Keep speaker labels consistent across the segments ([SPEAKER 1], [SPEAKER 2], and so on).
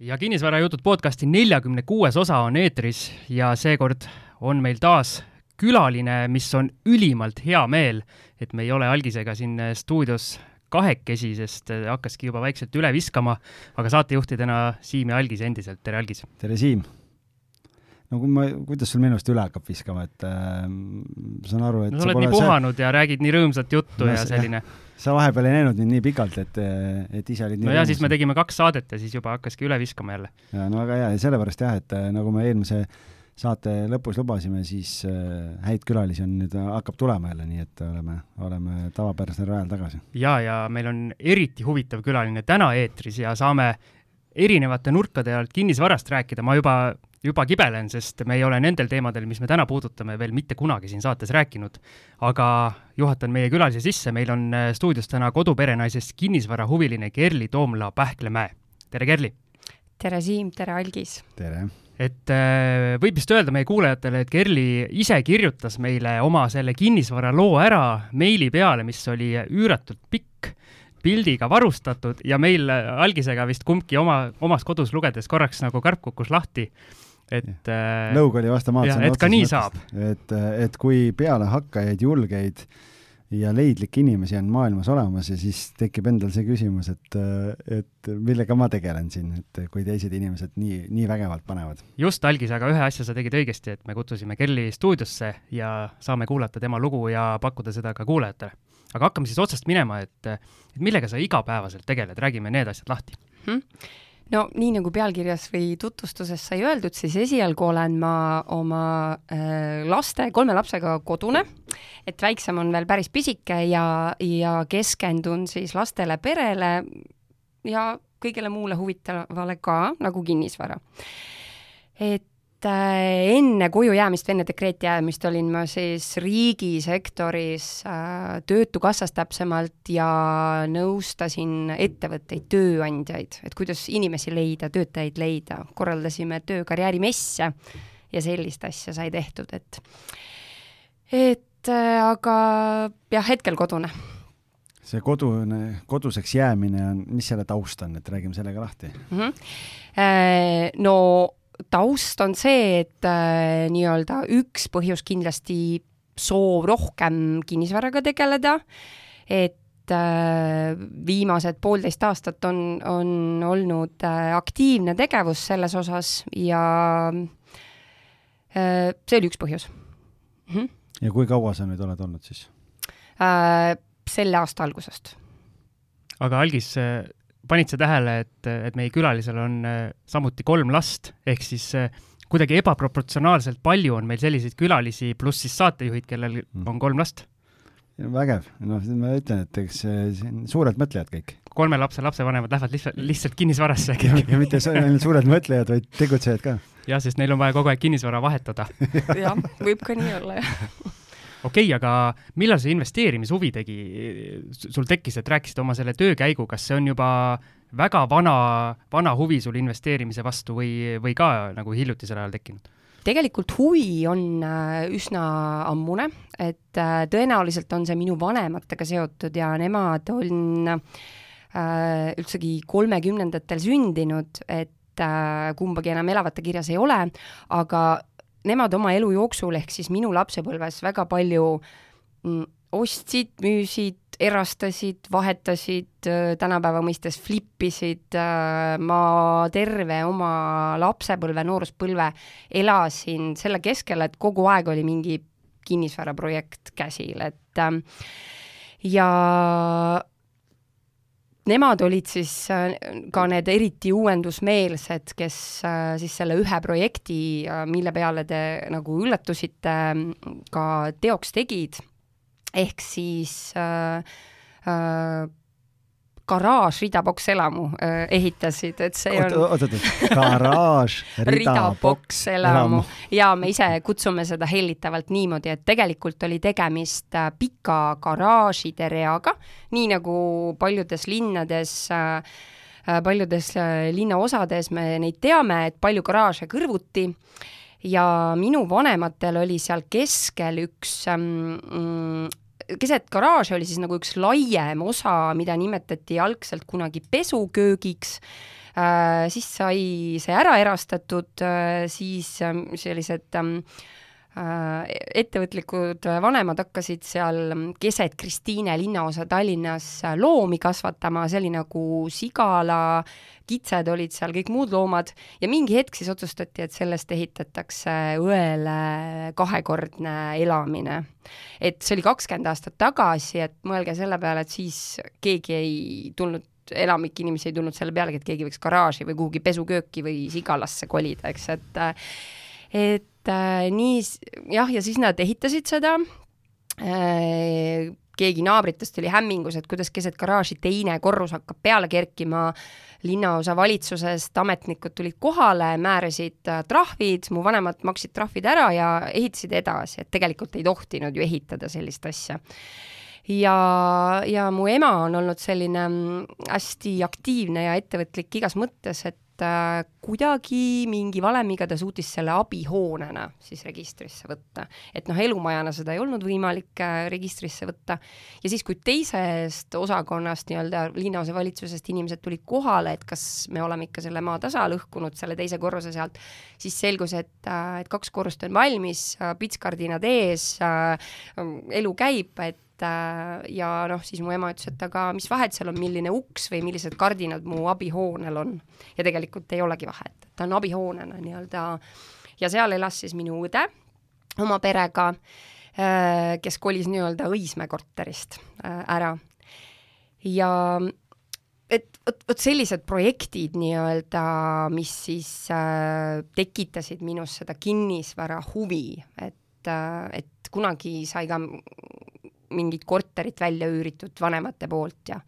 [SPEAKER 1] ja Kinnisvarajutud podcasti neljakümne kuues osa on eetris ja seekord on meil taas külaline, mis on ülimalt hea meel, et me ei ole algisega siin stuudios kahekesi, sest hakkaski juba vaikselt üle viskama, aga saatejuhtidena Siim ja Algis endiselt, tere Algis!
[SPEAKER 2] tere Siim! No kui ma, kuidas sul minu arust üle hakkab viskama, et äh, saan aru, et
[SPEAKER 1] no sa oled nii puhanud see... ja räägid nii rõõmsat juttu no, ja selline
[SPEAKER 2] sa vahepeal ei näinud mind nii pikalt, et, et ise olid
[SPEAKER 1] nii no jaa, siis me tegime kaks saadet ja siis juba hakkaski üle viskama jälle.
[SPEAKER 2] jaa, no väga hea ja sellepärast jah, et äh, nagu me eelmise saate lõpus lubasime, siis äh, häid külalisi on nüüd, hakkab tulema jälle, nii et oleme, oleme tavapärasel rajal tagasi.
[SPEAKER 1] jaa, ja meil on eriti huvitav külaline täna eetris ja saame erinevate nurkade alt kinnisvarast rääkida, ma juba juba kibelen, sest me ei ole nendel teemadel, mis me täna puudutame, veel mitte kunagi siin saates rääkinud. aga juhatan meie külalise sisse, meil on äh, stuudios täna koduperenaisest kinnisvarahuviline Kerli Toomla-Pähklemäe. tere, Kerli!
[SPEAKER 3] tere, Siim, tere, Algis!
[SPEAKER 2] tere!
[SPEAKER 1] et äh, võib vist öelda meie kuulajatele, et Kerli ise kirjutas meile oma selle kinnisvaraloo ära meili peale, mis oli üüratult pikk pildiga varustatud ja meil algisega vist kumbki oma, omas kodus lugedes korraks nagu karp kukkus lahti et
[SPEAKER 2] äh, lõug oli vastu maad.
[SPEAKER 1] et ka nii mõttes, saab.
[SPEAKER 2] et, et kui pealehakkajaid, julgeid ja leidlikke inimesi on maailmas olemas ja siis tekib endal see küsimus, et, et millega ma tegelen siin, et kui teised inimesed nii, nii vägevalt panevad.
[SPEAKER 1] just, Algis, aga ühe asja sa tegid õigesti, et me kutsusime Kelly stuudiosse ja saame kuulata tema lugu ja pakkuda seda ka kuulajatele. Aga hakkame siis otsast minema, et, et millega sa igapäevaselt tegeled, räägime need asjad lahti. Hmm
[SPEAKER 3] no nii nagu pealkirjas või tutvustuses sai öeldud, siis esialgu olen ma oma äh, laste, kolme lapsega kodune, et väiksem on veel päris pisike ja, ja keskendun siis lastele, perele ja kõigele muule huvitavale ka, nagu kinnisvara. et enne koju jäämist, enne dekreeti jäämist olin ma siis riigisektoris äh, Töötukassas täpsemalt ja nõustasin ettevõtteid, tööandjaid, et kuidas inimesi leida, töötajaid leida, korraldasime töökarjäärimesse ja sellist asja sai tehtud, et et äh, aga jah, hetkel kodune
[SPEAKER 2] see kodune, koduseks jäämine on, mis selle taust on, et räägime sellega lahti mm.
[SPEAKER 3] -hmm. No taust on see, et äh, nii-öelda üks põhjus kindlasti soov rohkem kinnisvaraga tegeleda, et äh, viimased poolteist aastat on, on olnud äh, aktiivne tegevus selles osas ja äh, see oli üks põhjus
[SPEAKER 2] mm. -hmm. ja kui kaua sa nüüd oled olnud siis
[SPEAKER 3] äh,? selle aasta algusest.
[SPEAKER 1] aga algis panid sa tähele, et, et meie külalisel on äh, samuti kolm last, ehk siis äh, kuidagi ebaproportsionaalselt palju on meil selliseid külalisi, pluss siis saatejuhid, kellel mm. on kolm last?
[SPEAKER 2] vägev, noh, ma ütlen, et eks siin suured mõtlejad kõik.
[SPEAKER 1] kolme lapse lapsevanemad lähevad lihtsalt, lihtsalt kinnisvarasse
[SPEAKER 2] ja, ja mitte ainult suured mõtlejad, vaid tegutsejad ka.
[SPEAKER 1] jah, sest neil on vaja kogu aeg kinnisvara vahetada.
[SPEAKER 3] jah, võib ka nii olla, jah
[SPEAKER 1] okei okay,, aga millal see investeerimishuvi tegi, sul tekkis, et rääkisid oma selle töö käigu, kas see on juba väga vana, vana huvi sul investeerimise vastu või, või ka nagu hiljutisel ajal tekkinud?
[SPEAKER 3] tegelikult huvi on äh, üsna ammune, et äh, tõenäoliselt on see minu vanematega seotud ja nemad on äh, üldsegi kolmekümnendatel sündinud, et kumbagi enam elavate kirjas ei ole, aga nemad oma elu jooksul, ehk siis minu lapsepõlves väga palju mm, ostsid, müüsid, erastasid, vahetasid, äh, tänapäeva mõistes flippisid, äh, ma terve oma lapsepõlve, nooruspõlve elasin selle keskel, et kogu aeg oli mingi kinnisvaraprojekt käsil, et ähm, ja nemad olid siis äh, ka need eriti uuendusmeelsed, kes äh, siis selle ühe projekti, äh, mille peale te nagu üllatusite, ka teoks tegid, ehk siis äh, äh, garaaž ridaboks elamu äh, ehitasid, et see
[SPEAKER 2] on oot, oot, oot, garaaž ridaboks
[SPEAKER 3] elamu. ja me ise kutsume seda hellitavalt niimoodi, et tegelikult oli tegemist äh, pika garaažide reaga, nii nagu paljudes linnades äh, paljudes linnaosades me neid teame, et palju garaaže kõrvuti. Ja minu vanematel oli seal keskel üks ähm, keset garaaži oli siis nagu üks laiem osa, mida nimetati algselt kunagi pesuköögiks. Siis sai see ära erastatud, siis sellised ähm, ettevõtlikud vanemad hakkasid seal keset Kristiine linnaosa Tallinnas loomi kasvatama, see oli nagu Sigala, kitsed olid seal, kõik muud loomad, ja mingi hetk siis otsustati, et sellest ehitatakse õele kahekordne elamine. et see oli kakskümmend aastat tagasi, et mõelge selle peale, et siis keegi ei tulnud enamik inimesi ei tulnud selle pealegi, et keegi võiks garaaži või kuhugi pesukööki või Sigalasse kolida, eks, et et äh, nii jah, ja siis nad ehitasid seda. Äh, keegi naabritest oli hämmingus, et kuidas keset garaaži teine korrus hakkab peale kerkima, linnaosa valitsusest ametnikud tulid kohale, määrasid äh, trahvid, mu vanemad maksid trahvid ära ja ehitasid edasi, et tegelikult ei tohtinud ju ehitada sellist asja. Ja, ja mu ema on olnud selline mm, hästi aktiivne ja ettevõtlik igas mõttes, et et äh, kuidagi mingi valemiga ta suutis selle abihoonena siis registrisse võtta. et noh, elumajana seda ei olnud võimalik äh, registrisse võtta. ja siis, kui teisest osakonnast nii-öelda linnaosavalitsusest inimesed tulid kohale, et kas me oleme ikka selle maa tasa lõhkunud, selle teise korruse sealt, siis selgus, et, äh, et kaks korrust on valmis, pitskardinad ees, elu käib, et Äh, ja noh, siis mu ema ütles, et aga mis vahet seal on, milline uks või millised kardinad mu abihoonel on. ja tegelikult ei olegi vahet, ta on abihoonena nii-öelda ja seal elas siis minu õde oma perega, äh, kes kolis nii-öelda Õismäe korterist äh, ära. ja et vot, vot sellised projektid nii-öelda, mis siis äh, tekitasid minus seda kinnisvara huvi, et äh,, et kunagi sai ka mingit korterit välja üüritud vanemate poolt ja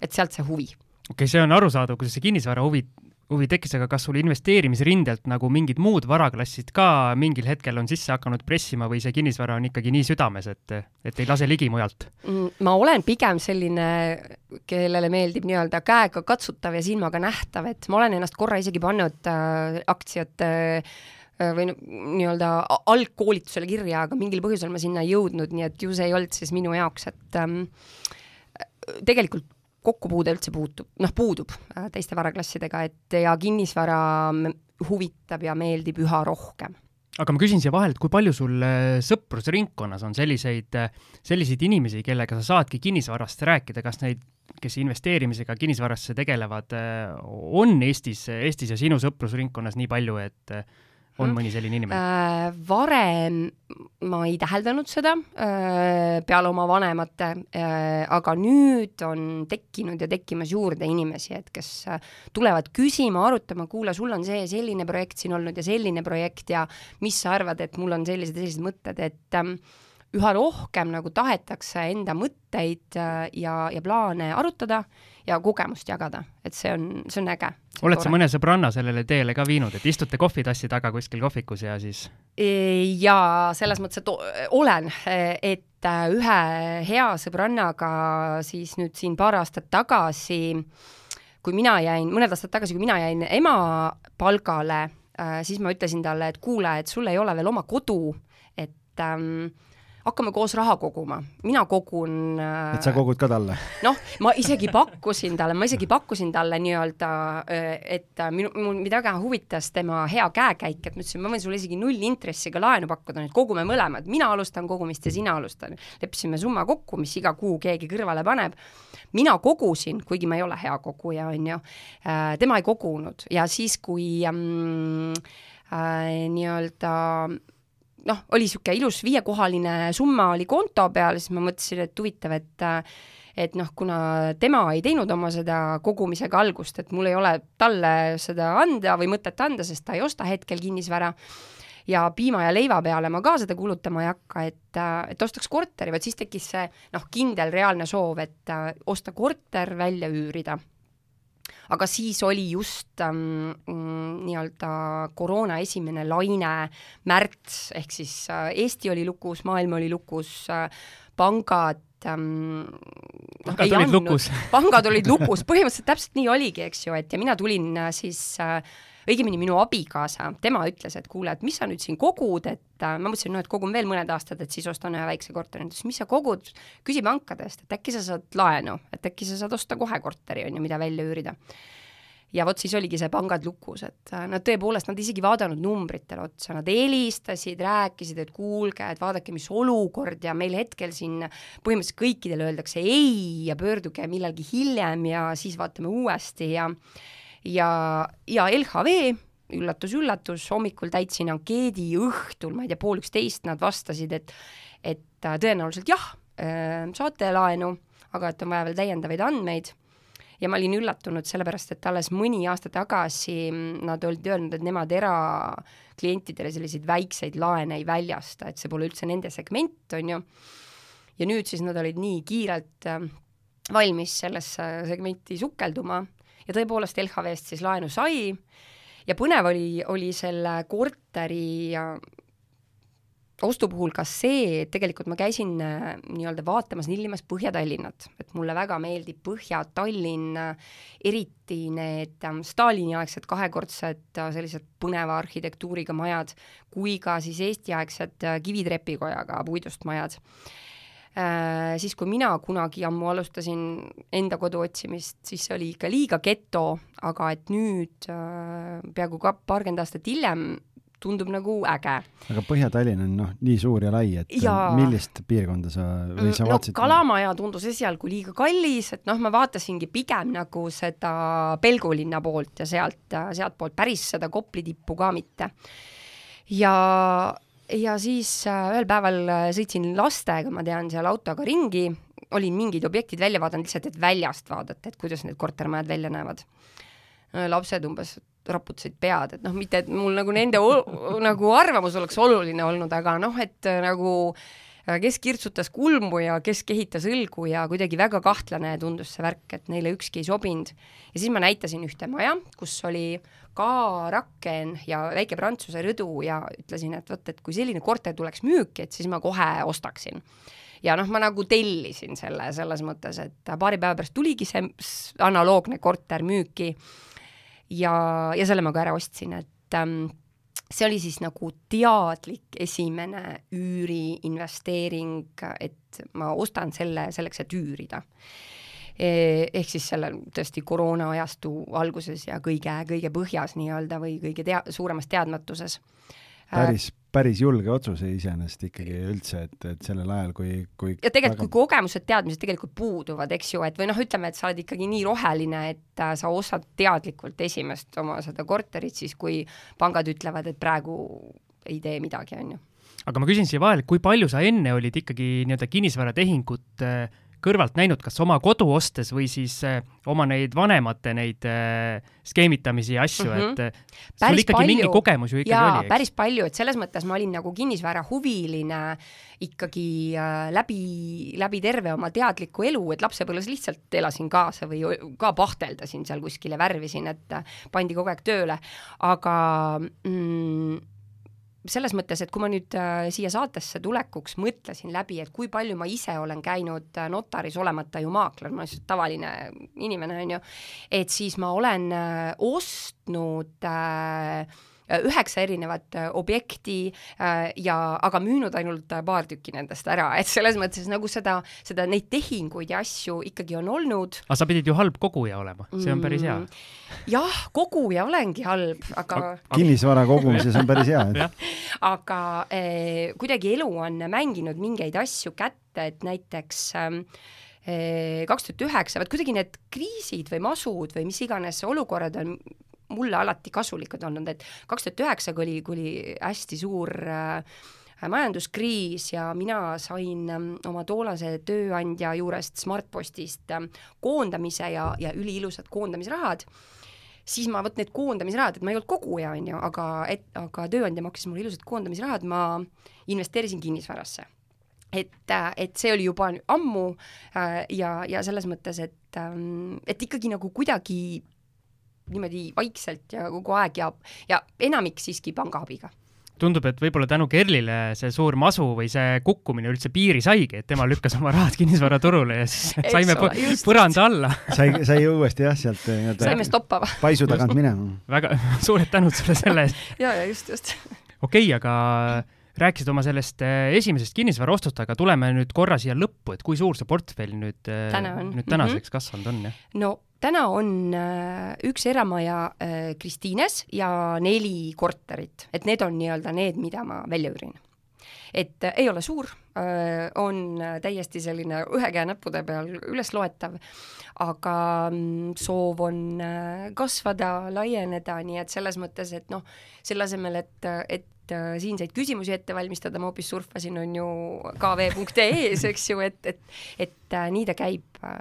[SPEAKER 3] et sealt see huvi.
[SPEAKER 1] okei okay,, see on arusaadav, kuidas see kinnisvara huvi, huvi tekkis, aga kas sul investeerimisrindelt nagu mingid muud varaklassid ka mingil hetkel on sisse hakanud pressima või see kinnisvara on ikkagi nii südames, et, et ei lase ligi mujalt?
[SPEAKER 3] Mm, ma olen pigem selline, kellele meeldib nii-öelda käega katsutav ja silmaga nähtav, et ma olen ennast korra isegi pannud äh, aktsiate äh, Äh, või nii-öelda algkoolitusele kirja, aga mingil põhjusel ma sinna ei jõudnud, nii et ju see ei olnud siis minu jaoks, et ähm, tegelikult kokkupuude üldse puutub, noh, puudub äh, teiste varaklassidega, et ja kinnisvara huvitab ja meeldib üha rohkem.
[SPEAKER 1] Aga ma küsin siia vahele, et kui palju sul äh, sõprusringkonnas on selliseid, selliseid inimesi, kellega sa saadki kinnisvarast rääkida, kas neid, kes investeerimisega kinnisvarasse tegelevad, on Eestis, Eestis ja sinu sõprusringkonnas nii palju, et on mõni selline inimene?
[SPEAKER 3] Äh,? varem ma ei täheldanud seda äh, peale oma vanemate äh,, aga nüüd on tekkinud ja tekkimas juurde inimesi, et kes äh, tulevad küsima, arutama, kuule, sul on see selline projekt siin olnud ja selline projekt ja mis sa arvad, et mul on sellised sellised mõtted, et ähm, üha rohkem nagu tahetakse enda mõtteid äh, ja, ja plaane arutada ja kogemust jagada, et see on, see on äge.
[SPEAKER 1] oled sa mõne sõbranna sellele teele ka viinud, et istute kohvitassi taga kuskil kohvikus ja siis?
[SPEAKER 3] E, jaa, selles mõttes, et olen, et äh, ühe hea sõbrannaga siis nüüd siin paar aastat tagasi, kui mina jäin, mõned aastad tagasi, kui mina jäin ema palgale, äh, siis ma ütlesin talle, et kuule, et sul ei ole veel oma kodu, et ähm, hakkame koos raha koguma, mina kogun
[SPEAKER 2] äh, et sa kogud ka talle?
[SPEAKER 3] noh, ma isegi pakkusin talle, ma isegi pakkusin talle nii-öelda, äh, et äh, minu, mul mind väga huvitas tema hea käekäik, et ma ütlesin, ma võin sulle isegi nullintressiga laenu pakkuda, nüüd kogume mõlemad, mina alustan kogumist ja sina alustad. leppisime summa kokku, mis iga kuu keegi kõrvale paneb. mina kogusin, kuigi ma ei ole hea koguja, on ju, tema ei kogunud ja siis, kui ähm, äh, nii-öelda noh, oli niisugune ilus viiekohaline summa oli konto peal, siis ma mõtlesin, et huvitav, et et noh, kuna tema ei teinud oma seda kogumisega algust, et mul ei ole talle seda anda või mõtet anda, sest ta ei osta hetkel kinnisvara, ja piima ja leiva peale ma ka seda kulutama ei hakka, et, et ostaks korteri, vaid siis tekkis see noh, kindel reaalne soov, et osta korter, välja üürida aga siis oli just ähm, mm, nii-öelda koroona esimene laine, märts, ehk siis äh, Eesti oli lukus, maailm oli lukus äh,, pangad ähm,
[SPEAKER 1] noh, pangad olid andnud, lukus.
[SPEAKER 3] pangad olid lukus, põhimõtteliselt täpselt nii oligi, eks ju, et ja mina tulin äh, siis äh, õigemini minu abikaasa, tema ütles, et kuule, et mis sa nüüd siin kogud, et äh, ma mõtlesin, no et kogun veel mõned aastad, et siis ostan ühe väikse korteri, ta ütles, mis sa kogud, küsi pankadest, et äkki sa saad laenu, et äkki sa saad osta kohe korteri, on ju, mida välja üürida. ja vot siis oligi see pangad lukus, et äh, nad tõepoolest, nad isegi vaadanud numbritele otsa, nad helistasid, rääkisid, et kuulge, et vaadake, mis olukord ja meil hetkel siin põhimõtteliselt kõikidele öeldakse ei ja pöörduge millalgi hiljem ja siis vaatame uuesti ja ja, ja LHV üllatus-üllatus, hommikul täitsin ankeedi, õhtul, ma ei tea, pool üksteist nad vastasid, et et äh, tõenäoliselt jah, äh, saate laenu, aga et on vaja veel täiendavaid andmeid. Ja ma olin üllatunud, sellepärast et alles mõni aasta tagasi nad olid öelnud, et nemad eraklientidele selliseid väikseid laene ei väljasta, et see pole üldse nende segment, on ju, ja nüüd siis nad olid nii kiirelt äh, valmis sellesse segmenti sukelduma ja tõepoolest LHV-st siis laenu sai ja põnev oli, oli selle korteri ostu puhul ka see, et tegelikult ma käisin äh, nii-öelda vaatamas, nillimas Põhja-Tallinnat, et mulle väga meeldib Põhja-Tallinn, eriti need ähm, Stalini-aegsed kahekordsed äh, sellised põneva arhitektuuriga majad, kui ka siis Eesti-aegsed äh, kivitrepikojaga puidust majad äh,. Siis, kui mina kunagi ammu alustasin enda kodu otsimist, siis see oli ikka liiga geto, aga et nüüd äh, peaaegu ka paarkümmend aastat hiljem tundub nagu äge.
[SPEAKER 2] aga Põhja-Tallinn on noh, nii suur ja lai, et ja... millist piirkonda sa või sa
[SPEAKER 3] mm, vaatasid no,? Kalamaja tundus esialgu liiga kallis, et noh, ma vaatasingi pigem nagu seda Pelgulinna poolt ja sealt, sealtpoolt päris seda Kopli tippu ka mitte. ja, ja siis äh, ühel päeval sõitsin lastega, ma tean, seal autoga ringi, olin mingid objektid välja vaadanud lihtsalt, et väljast vaadata, et kuidas need kortermajad välja näevad. lapsed umbes raputasid pead, et noh, mitte et mul nagu nende nagu arvamus oleks oluline olnud, aga noh, et äh, nagu äh, kes kirtsutas kulmu ja kes kehitas õlgu ja kuidagi väga kahtlane tundus see värk, et neile ükski ei sobinud. ja siis ma näitasin ühte maja, kus oli ka rakken ja väike prantsuse rõdu ja ütlesin, et vot, et kui selline korter tuleks müüki, et siis ma kohe ostaksin ja noh, ma nagu tellisin selle selles mõttes, et paari päeva pärast tuligi see analoogne korter müüki ja, ja selle ma ka ära ostsin, et ähm, see oli siis nagu teadlik esimene üüriinvesteering, et ma ostan selle selleks, et üürida. E, ehk siis selle tõesti koroona ajastu alguses ja kõige, kõige põhjas nii-öelda või kõige tea-, suuremas teadmatuses.
[SPEAKER 2] Päris, päris julge otsus iseenesest ikkagi üldse, et, et sellel ajal, kui, kui
[SPEAKER 3] ja tegelikult väga..., kui kogemused, teadmised tegelikult puuduvad, eks ju, et või noh, ütleme, et sa oled ikkagi nii roheline, et äh, sa ostad teadlikult esimest oma seda korterit, siis kui pangad ütlevad, et praegu ei tee midagi, on ju.
[SPEAKER 1] aga ma küsin siia vahele, kui palju sa enne olid ikkagi nii-öelda kinnisvaratehingut äh, kõrvalt näinud, kas oma kodu ostes või siis äh, oma neid vanemate neid äh, skeemitamisi ja asju mm, -hmm. et äh, päris sul ikkagi palju. mingi kogemus ju ikkagi
[SPEAKER 3] Jaa,
[SPEAKER 1] oli,
[SPEAKER 3] päris palju, et selles mõttes ma olin nagu kinnisvarahuviline ikkagi äh, läbi, läbi terve oma teadliku elu, et lapsepõlves lihtsalt elasin kaasa või ka pahteldasin seal kuskil ja värvisin, et äh, pandi kogu aeg tööle, aga mm, selles mõttes, et kui ma nüüd äh, siia saatesse tulekuks mõtlesin läbi, et kui palju ma ise olen käinud äh, notaris, olemata ju maakler, ma olen lihtsalt tavaline inimene, on ju, et siis ma olen äh, ostnud äh, üheksa erinevat äh, objekti äh, ja, aga müünud ainult paar tükki nendest ära, et selles mõttes nagu seda, seda, neid tehinguid ja asju ikkagi on olnud.
[SPEAKER 1] aga sa pidid ju halb koguja olema, see on päris hea mm,.
[SPEAKER 3] jah, koguja olengi halb, aga
[SPEAKER 2] kinnisvara kogumises on päris hea
[SPEAKER 3] aga eh, kuidagi elu on mänginud mingeid asju kätte, et näiteks ähm, kaks tuhat üheksa, vot kuidagi need kriisid või masud või mis iganes olukorrad on mulle alati kasulikud olnud, et kaks tuhat üheksa, kui oli, kui oli hästi suur äh, majanduskriis ja mina sain ähm, oma tollase tööandja juurest Smartpostist ähm, koondamise ja, ja üliilusad koondamisrahad, siis ma vot need koondamisrahad, et ma ei olnud koguja, on ju, aga et, aga tööandja maksis mulle ilusad koondamisrahad, ma investeerisin kinnisvarasse. Et, äh, et see oli juba ammu äh, ja, ja selles mõttes, et, ähm, et ikkagi nagu kuidagi niimoodi vaikselt ja kogu aeg ja, ja enamik siiski panga abiga
[SPEAKER 1] tundub, et võib-olla tänu Kerlile see suur masu või see kukkumine üldse piiri saigi, et tema lükkas oma rahad kinnisvaraturule ja siis Eks saime just. põranda alla
[SPEAKER 2] sai, sai uuesti jah, sealt
[SPEAKER 3] nii-öelda saime stoppama.
[SPEAKER 2] paisu tagant minema.
[SPEAKER 1] väga suured tänud sulle selle eest
[SPEAKER 3] ja, ja just, just.
[SPEAKER 1] okei okay,, aga rääkisid oma sellest eh, esimesest kinnisvaraostust, aga tuleme nüüd korra siia lõppu, et kui suur see portfell nüüd, eh, nüüd tänaseks mm -hmm. kasvanud on, jah?
[SPEAKER 3] no täna on äh, üks eramaja äh, Kristiines ja neli korterit, et need on nii-öelda need, mida ma välja üürin. et äh, ei ole suur on täiesti selline ühe käe näppude peal üles loetav, aga mm, soov on kasvada, laieneda, nii et selles mõttes, et noh, selle asemel, et, et äh, siinseid küsimusi ette valmistada, ma hoopis surfasin, on ju kv.ee-s, eks ju, et, et et äh, nii ta käib äh,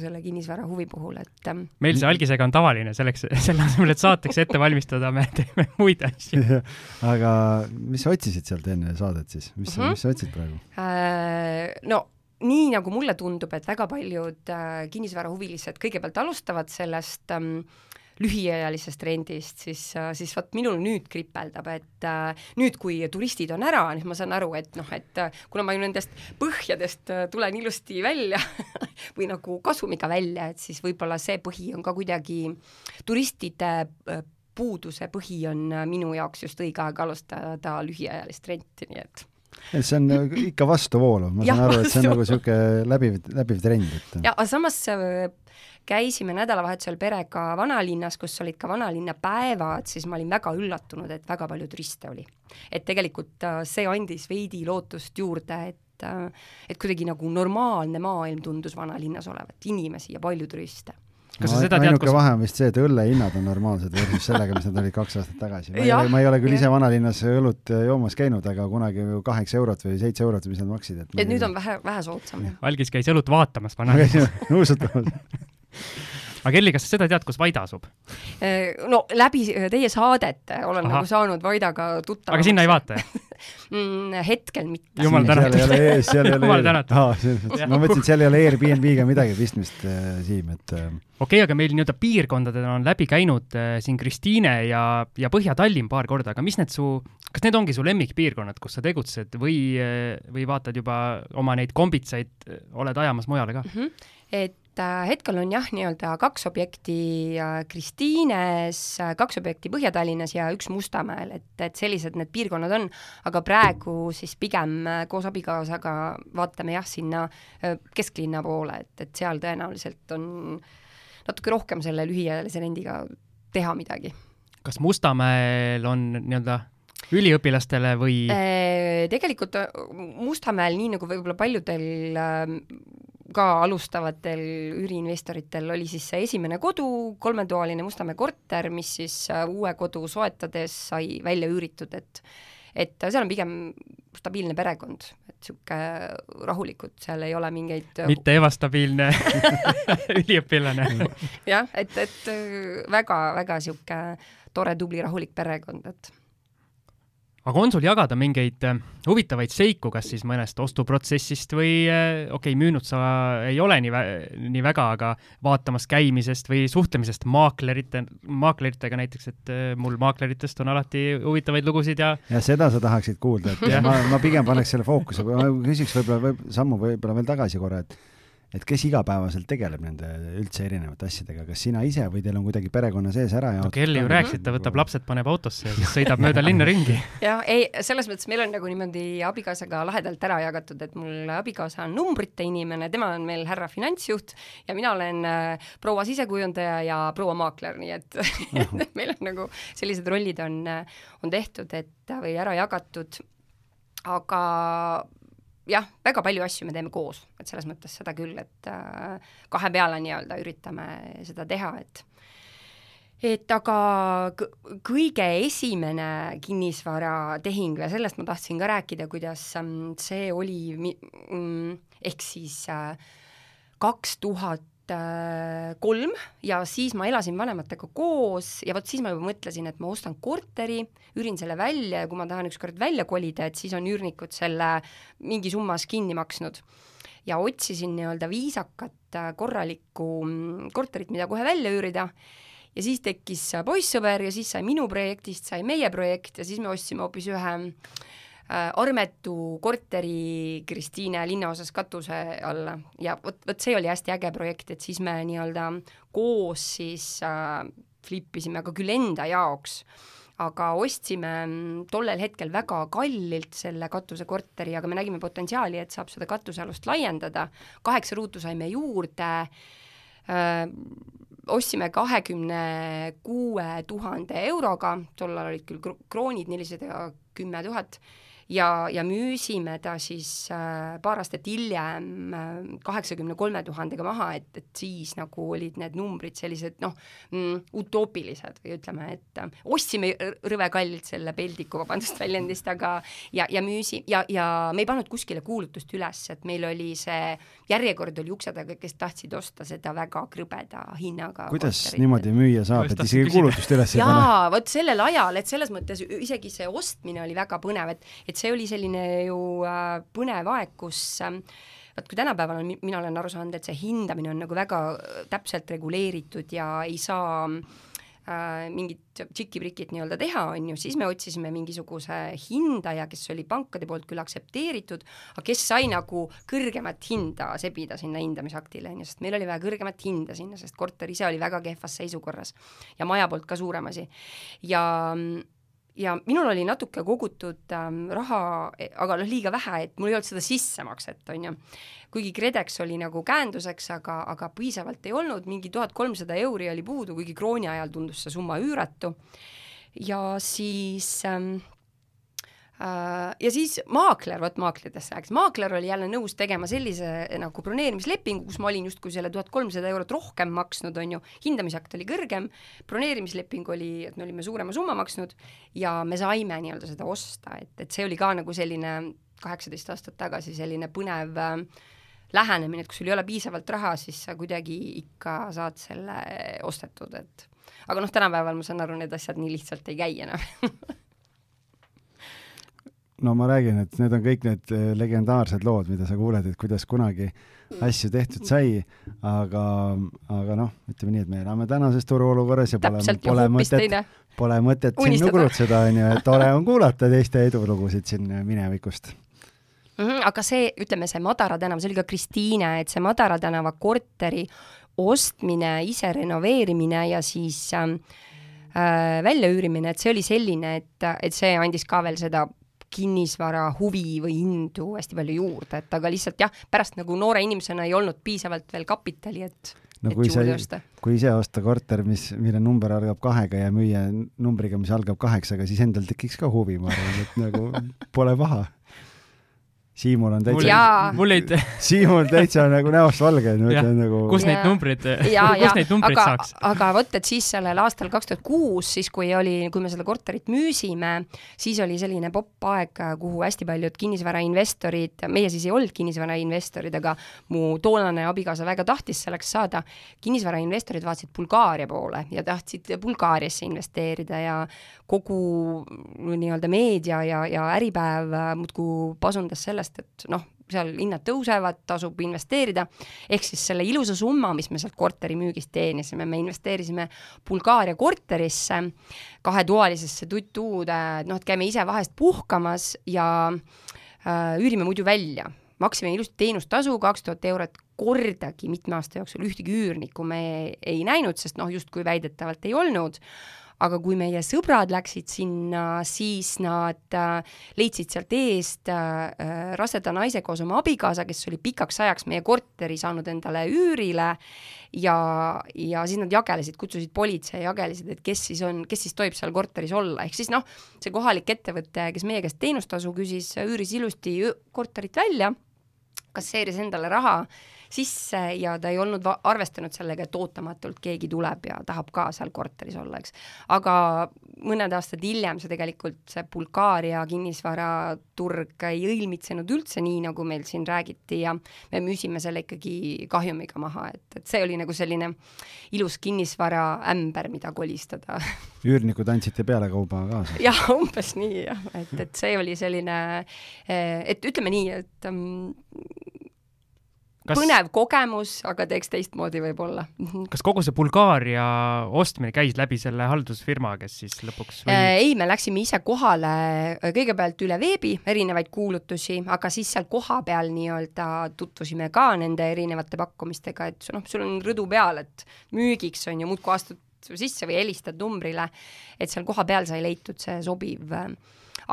[SPEAKER 3] selle kinnisvara huvi puhul, et ähm,
[SPEAKER 1] meil see algisega on tavaline, selleks, selle asemel, et saateks ette valmistada, me teeme muid asju.
[SPEAKER 2] aga mis sa otsisid sealt enne saadet siis, mis sa mm, -hmm. mis sa otsid praegu
[SPEAKER 3] äh,? No nii nagu mulle tundub, et väga paljud äh, kinnisvarahuvilised kõigepealt alustavad sellest ähm, lühiajalisest rendist, siis, siis vot minul nüüd kripeldab, et äh, nüüd, kui turistid on ära, siis ma saan aru, et noh, et äh, kuna ma ju nendest põhjadest äh, tulen ilusti välja või nagu kasumiga välja, et siis võib-olla see põhi on ka kuidagi turistide puuduse põhi on minu jaoks just õige aeg alustada lühiajalist renti, nii et.
[SPEAKER 2] Et see on ikka vastuvoolav, ma saan ja, aru, et see on nagu niisugune läbiv, läbiv trend, et
[SPEAKER 3] ja, aga samas käisime nädalavahetusel perega vanalinnas, kus olid ka vanalinna päevad, siis ma olin väga üllatunud, et väga palju turiste oli. et tegelikult äh, see andis veidi lootust juurde, et äh, et kuidagi nagu normaalne maailm tundus vanalinnas olevat, inimesi ja palju turiste
[SPEAKER 2] kas sa seda tead, ainuke kus... vahe on vist see, et õllehinnad on normaalsed võrreldes sellega, mis nad olid kaks aastat tagasi. ma ei ole, ei küll ise vanalinnas õlut joomas käinud, aga kunagi ju kaheksa eurot või seitse eurot, mis nad maksid,
[SPEAKER 3] et et nüüd on vähe, vähe soodsam.
[SPEAKER 1] algis käis õlut vaatamas vanalinnas
[SPEAKER 2] nuusutamas
[SPEAKER 1] aga Kelly, kas sa seda tead, kus Vaida asub?
[SPEAKER 3] Äh, no läbi teie saadet olen Aha. nagu saanud Vaidaga tuttavaks.
[SPEAKER 1] aga sinna ei vaata,
[SPEAKER 3] mm,? hetkel mitte.
[SPEAKER 1] jumal tänatud.
[SPEAKER 2] seal ei ole, seal ei ole jumal tänatud. ma mõtlesin, et seal ei ole Airbnb-ga midagi pistmist äh,, Siim, et äh...
[SPEAKER 1] okei okay,, aga meil nii-öelda piirkondadena on läbi käinud äh, siin Kristiine ja, ja Põhja-Tallinn paar korda, aga mis need su, kas need ongi su lemmikpiirkonnad, kus sa tegutsed või, äh, või vaatad juba oma neid kombitsaid, äh, oled ajamas mujale ka mm?
[SPEAKER 3] -hmm. et et äh, hetkel on jah, nii-öelda kaks objekti äh, Kristiines, äh, kaks objekti Põhja-Tallinnas ja üks Mustamäel, et, et sellised need piirkonnad on, aga praegu siis pigem koos abikaasaga vaatame jah, sinna kesklinna poole, et, et seal tõenäoliselt on natuke rohkem selle lühiajalise rendiga teha midagi.
[SPEAKER 1] kas Mustamäel on nii-öelda üliõpilastele või?
[SPEAKER 3] Tegelikult Mustamäel, nii nagu võib-olla paljudel ka alustavatel üüriinvestoritel oli siis see esimene kodu, kolmetoaline Mustamäe korter, mis siis äh, uue kodu soetades sai välja üüritud, et et seal on pigem stabiilne perekond, et niisugune rahulikud, seal ei ole mingeid
[SPEAKER 1] mitte ebastabiilne üliõpilane.
[SPEAKER 3] Jah, et, et väga-väga niisugune tore, tubli, rahulik perekond, et
[SPEAKER 1] aga on sul jagada mingeid äh, huvitavaid seiku, kas siis mõnest ostuprotsessist või äh, okei okay,, müünud sa ei ole nii, nii väga, aga vaatamas käimisest või suhtlemisest maaklerite, maakleritega näiteks, et äh, mul maakleritest on alati huvitavaid lugusid ja
[SPEAKER 2] ja seda sa tahaksid kuulda, et ma, ma pigem paneks selle fookuse, ma küsiks võib-olla võib, sammu võib-olla veel tagasi korra, et et kes igapäevaselt tegeleb nende üldse erinevate asjadega, kas sina ise või teil on kuidagi perekonna sees ära
[SPEAKER 1] jaotatud? no Kelly ju rääkis, et ta võtab lapsed, paneb autosse ja siis sõidab mööda linna ringi.
[SPEAKER 3] jah, ei, selles mõttes meil on nagu niimoodi abikaasaga lahedalt ära jagatud, et mul abikaasa on numbrite inimene, tema on meil härra finantsjuht ja mina olen äh, proua sisekujundaja ja proua maakler, nii et meil on nagu sellised rollid on, on tehtud, et või ära jagatud aga jah, väga palju asju me teeme koos, et selles mõttes seda küll, et äh, kahe peale nii-öelda üritame seda teha, et et aga kõige esimene kinnisvaratehing ja sellest ma tahtsin ka rääkida, kuidas ähm, see oli mm, ehk siis äh, kaks tuhat kolm ja siis ma elasin vanematega koos ja vot siis ma juba mõtlesin, et ma ostan korteri, üürin selle välja ja kui ma tahan ükskord välja kolida, et siis on üürnikud selle mingi summas kinni maksnud. ja otsisin nii-öelda viisakat äh, korralikku mm, korterit, mida kohe välja üürida ja siis tekkis poissõber ja siis sai minu projektist, sai meie projekt ja siis me ostsime hoopis ühe äh, armetu korteri Kristiine linnaosas katuse alla. Ja vot, vot see oli hästi äge projekt, et siis me nii-öelda koos siis äh, flippisime ka küll enda jaoks, aga ostsime tollel hetkel väga kallilt selle katusekorteri, aga me nägime potentsiaali, et saab seda katusealust laiendada, kaheksa ruutu saime juurde. Äh,, ostsime kahekümne kuue tuhande euroga, tol ajal olid küll kroonid nelisada kümme tuhat ja, ja müüsime ta siis äh, paar aastat hiljem äh, kaheksakümne kolme tuhandega maha, et, et siis nagu olid need numbrid sellised noh mm,, utoopilised või ütleme, et äh, ostsime rõve kallilt selle peldiku, vabandust väljendist, aga ja, ja müüsi- ja, ja me ei pannud kuskile kuulutust üles, et meil oli see järjekord oli ukse taga, kes tahtsid osta seda väga krõbeda hinnaga.
[SPEAKER 2] kuidas korterit. niimoodi müüa saab, et isegi kuulutust üles
[SPEAKER 3] ei pane? jaa, vot sellel ajal, et selles mõttes isegi see ostmine oli väga põnev, et, et see oli selline ju äh, põnev aeg, kus äh, vaat kui tänapäeval on, mina olen aru saanud, et see hindamine on nagu väga äh, täpselt reguleeritud ja ei saa äh, mingit tšiki-prikit nii-öelda teha, on ju, siis me otsisime mingisuguse hindaja, kes oli pankade poolt küll aktsepteeritud, aga kes sai nagu kõrgemat hinda sebida sinna hindamisaktile, on ju, sest meil oli vaja kõrgemat hinda sinna, sest korter ise oli väga kehvas seisukorras ja maja poolt ka suurem asi. ja ja minul oli natuke kogutud ähm, raha, aga noh, liiga vähe, et mul ei olnud seda sissemakset, on ju. kuigi KredEx oli nagu käenduseks, aga, aga piisavalt ei olnud, mingi tuhat kolmsada euri oli puudu, kuigi krooni ajal tundus see summa üüratu. ja siis ähm, Äh, ja siis maakler, vot maakleritest rääkis, maakler oli jälle nõus tegema sellise nagu broneerimislepingu, kus ma olin justkui selle tuhat kolmsada eurot rohkem maksnud, on ju, hindamisakt oli kõrgem, broneerimisleping oli, et me olime suurema summa maksnud ja me saime nii-öelda seda osta, et, et see oli ka nagu selline kaheksateist aastat tagasi selline põnev äh, lähenemine, et kui sul ei ole piisavalt raha, siis sa kuidagi ikka saad selle ostetud, et aga noh, tänapäeval ma saan aru, need asjad nii lihtsalt ei käi enam
[SPEAKER 2] no ma räägin, et need on kõik need äh, legendaarsed lood, mida sa kuuled, et kuidas kunagi asju tehtud sai, aga, aga noh, ütleme nii, et me elame tänases turuolukorras ja pole, pole mõtet, pole mõtet siin nugutseda, on ju, et tore on kuulata teiste edulugusid siin minevikust.
[SPEAKER 3] Mm. -hmm, aga see, ütleme, see Madara tänav, see oli ka Kristiine, et see Madara tänava korteri ostmine, ise renoveerimine ja siis ähm, äh, väljaüürimine, et see oli selline, et, et see andis ka veel seda kinnisvara huvi või indu hästi palju juurde, et aga lihtsalt jah, pärast nagu noore inimesena ei olnud piisavalt veel kapitali, et
[SPEAKER 2] no kui sa, kui ise osta korter, mis, mille number algab kahega ja müüa numbriga, mis algab kaheksaga, siis endal tekiks ka huvi, ma arvan, et nagu pole paha Siimul on täitsa,
[SPEAKER 1] mul jäid
[SPEAKER 2] Siimul täitsa nagu näost valge, nagu
[SPEAKER 1] kus neid numbreid, kus neid numbreid
[SPEAKER 3] aga,
[SPEAKER 1] saaks?
[SPEAKER 3] aga vot, et siis sellel aastal kaks tuhat kuus, siis kui oli, kui me seda korterit müüsime, siis oli selline popp aeg, kuhu hästi paljud kinnisvarainvestorid, meie siis ei olnud kinnisvarainvestorid, aga mu toonane abikaasa väga tahtis selleks saada, kinnisvarainvestorid vaatasid Bulgaaria poole ja tahtsid Bulgaariasse investeerida ja kogu nii-öelda meedia ja, ja Äripäev muudkui pasundas sellest, sellest, et noh, seal hinnad tõusevad, tasub investeerida, ehk siis selle ilusa summa, mis me sealt korteri müügist teenisime, me investeerisime Bulgaaria korterisse, kahetoalisesse tuttuude, noh, et käime ise vahest puhkamas ja äh, üürime muidu välja. maksime ilusti teenustasu, kaks tuhat eurot kordagi mitme aasta jooksul ühtegi üürnikku me ei näinud, sest noh, justkui väidetavalt ei olnud aga kui meie sõbrad läksid sinna, siis nad äh, leidsid sealt eest äh, äh, raseda naise koos oma abikaasa, kes oli pikaks ajaks meie korteri saanud endale üürile. Ja, ja siis nad jagelesid, kutsusid politsei, jagelesid, et kes siis on, kes siis tohib seal korteris olla, ehk siis noh, see kohalik ettevõte, kes meie käest teenustasu küsis, üüris ilusti korterit välja, kasseeris endale raha sisse ja ta ei olnud arvestanud sellega, et ootamatult keegi tuleb ja tahab ka seal korteris olla, eks. aga mõned aastad hiljem see tegelikult, see Bulgaaria kinnisvaraturg ei õilmitsenud üldse nii, nagu meil siin räägiti ja me müüsime selle ikkagi kahjumiga maha, et, et see oli nagu selline ilus kinnisvaraämber, mida kolistada
[SPEAKER 2] üürnikud andsite pealekauba kaasa?
[SPEAKER 3] jah, umbes nii jah, et, et see oli selline, et ütleme nii, et um, kas... põnev kogemus, aga teeks teistmoodi võib-olla.
[SPEAKER 1] kas kogu see Bulgaaria ostmine käis läbi selle haldusfirma, kes siis lõpuks või...?
[SPEAKER 3] Äh, ei, me läksime ise kohale äh, kõigepealt üle veebi, erinevaid kuulutusi, aga siis seal kohapeal nii-öelda tutvusime ka nende erinevate pakkumistega, et noh, sul on rõdu peal, et müügiks on ju, muudkui astud sisse või helistad numbrile, et seal kohapeal sai leitud see sobiv äh,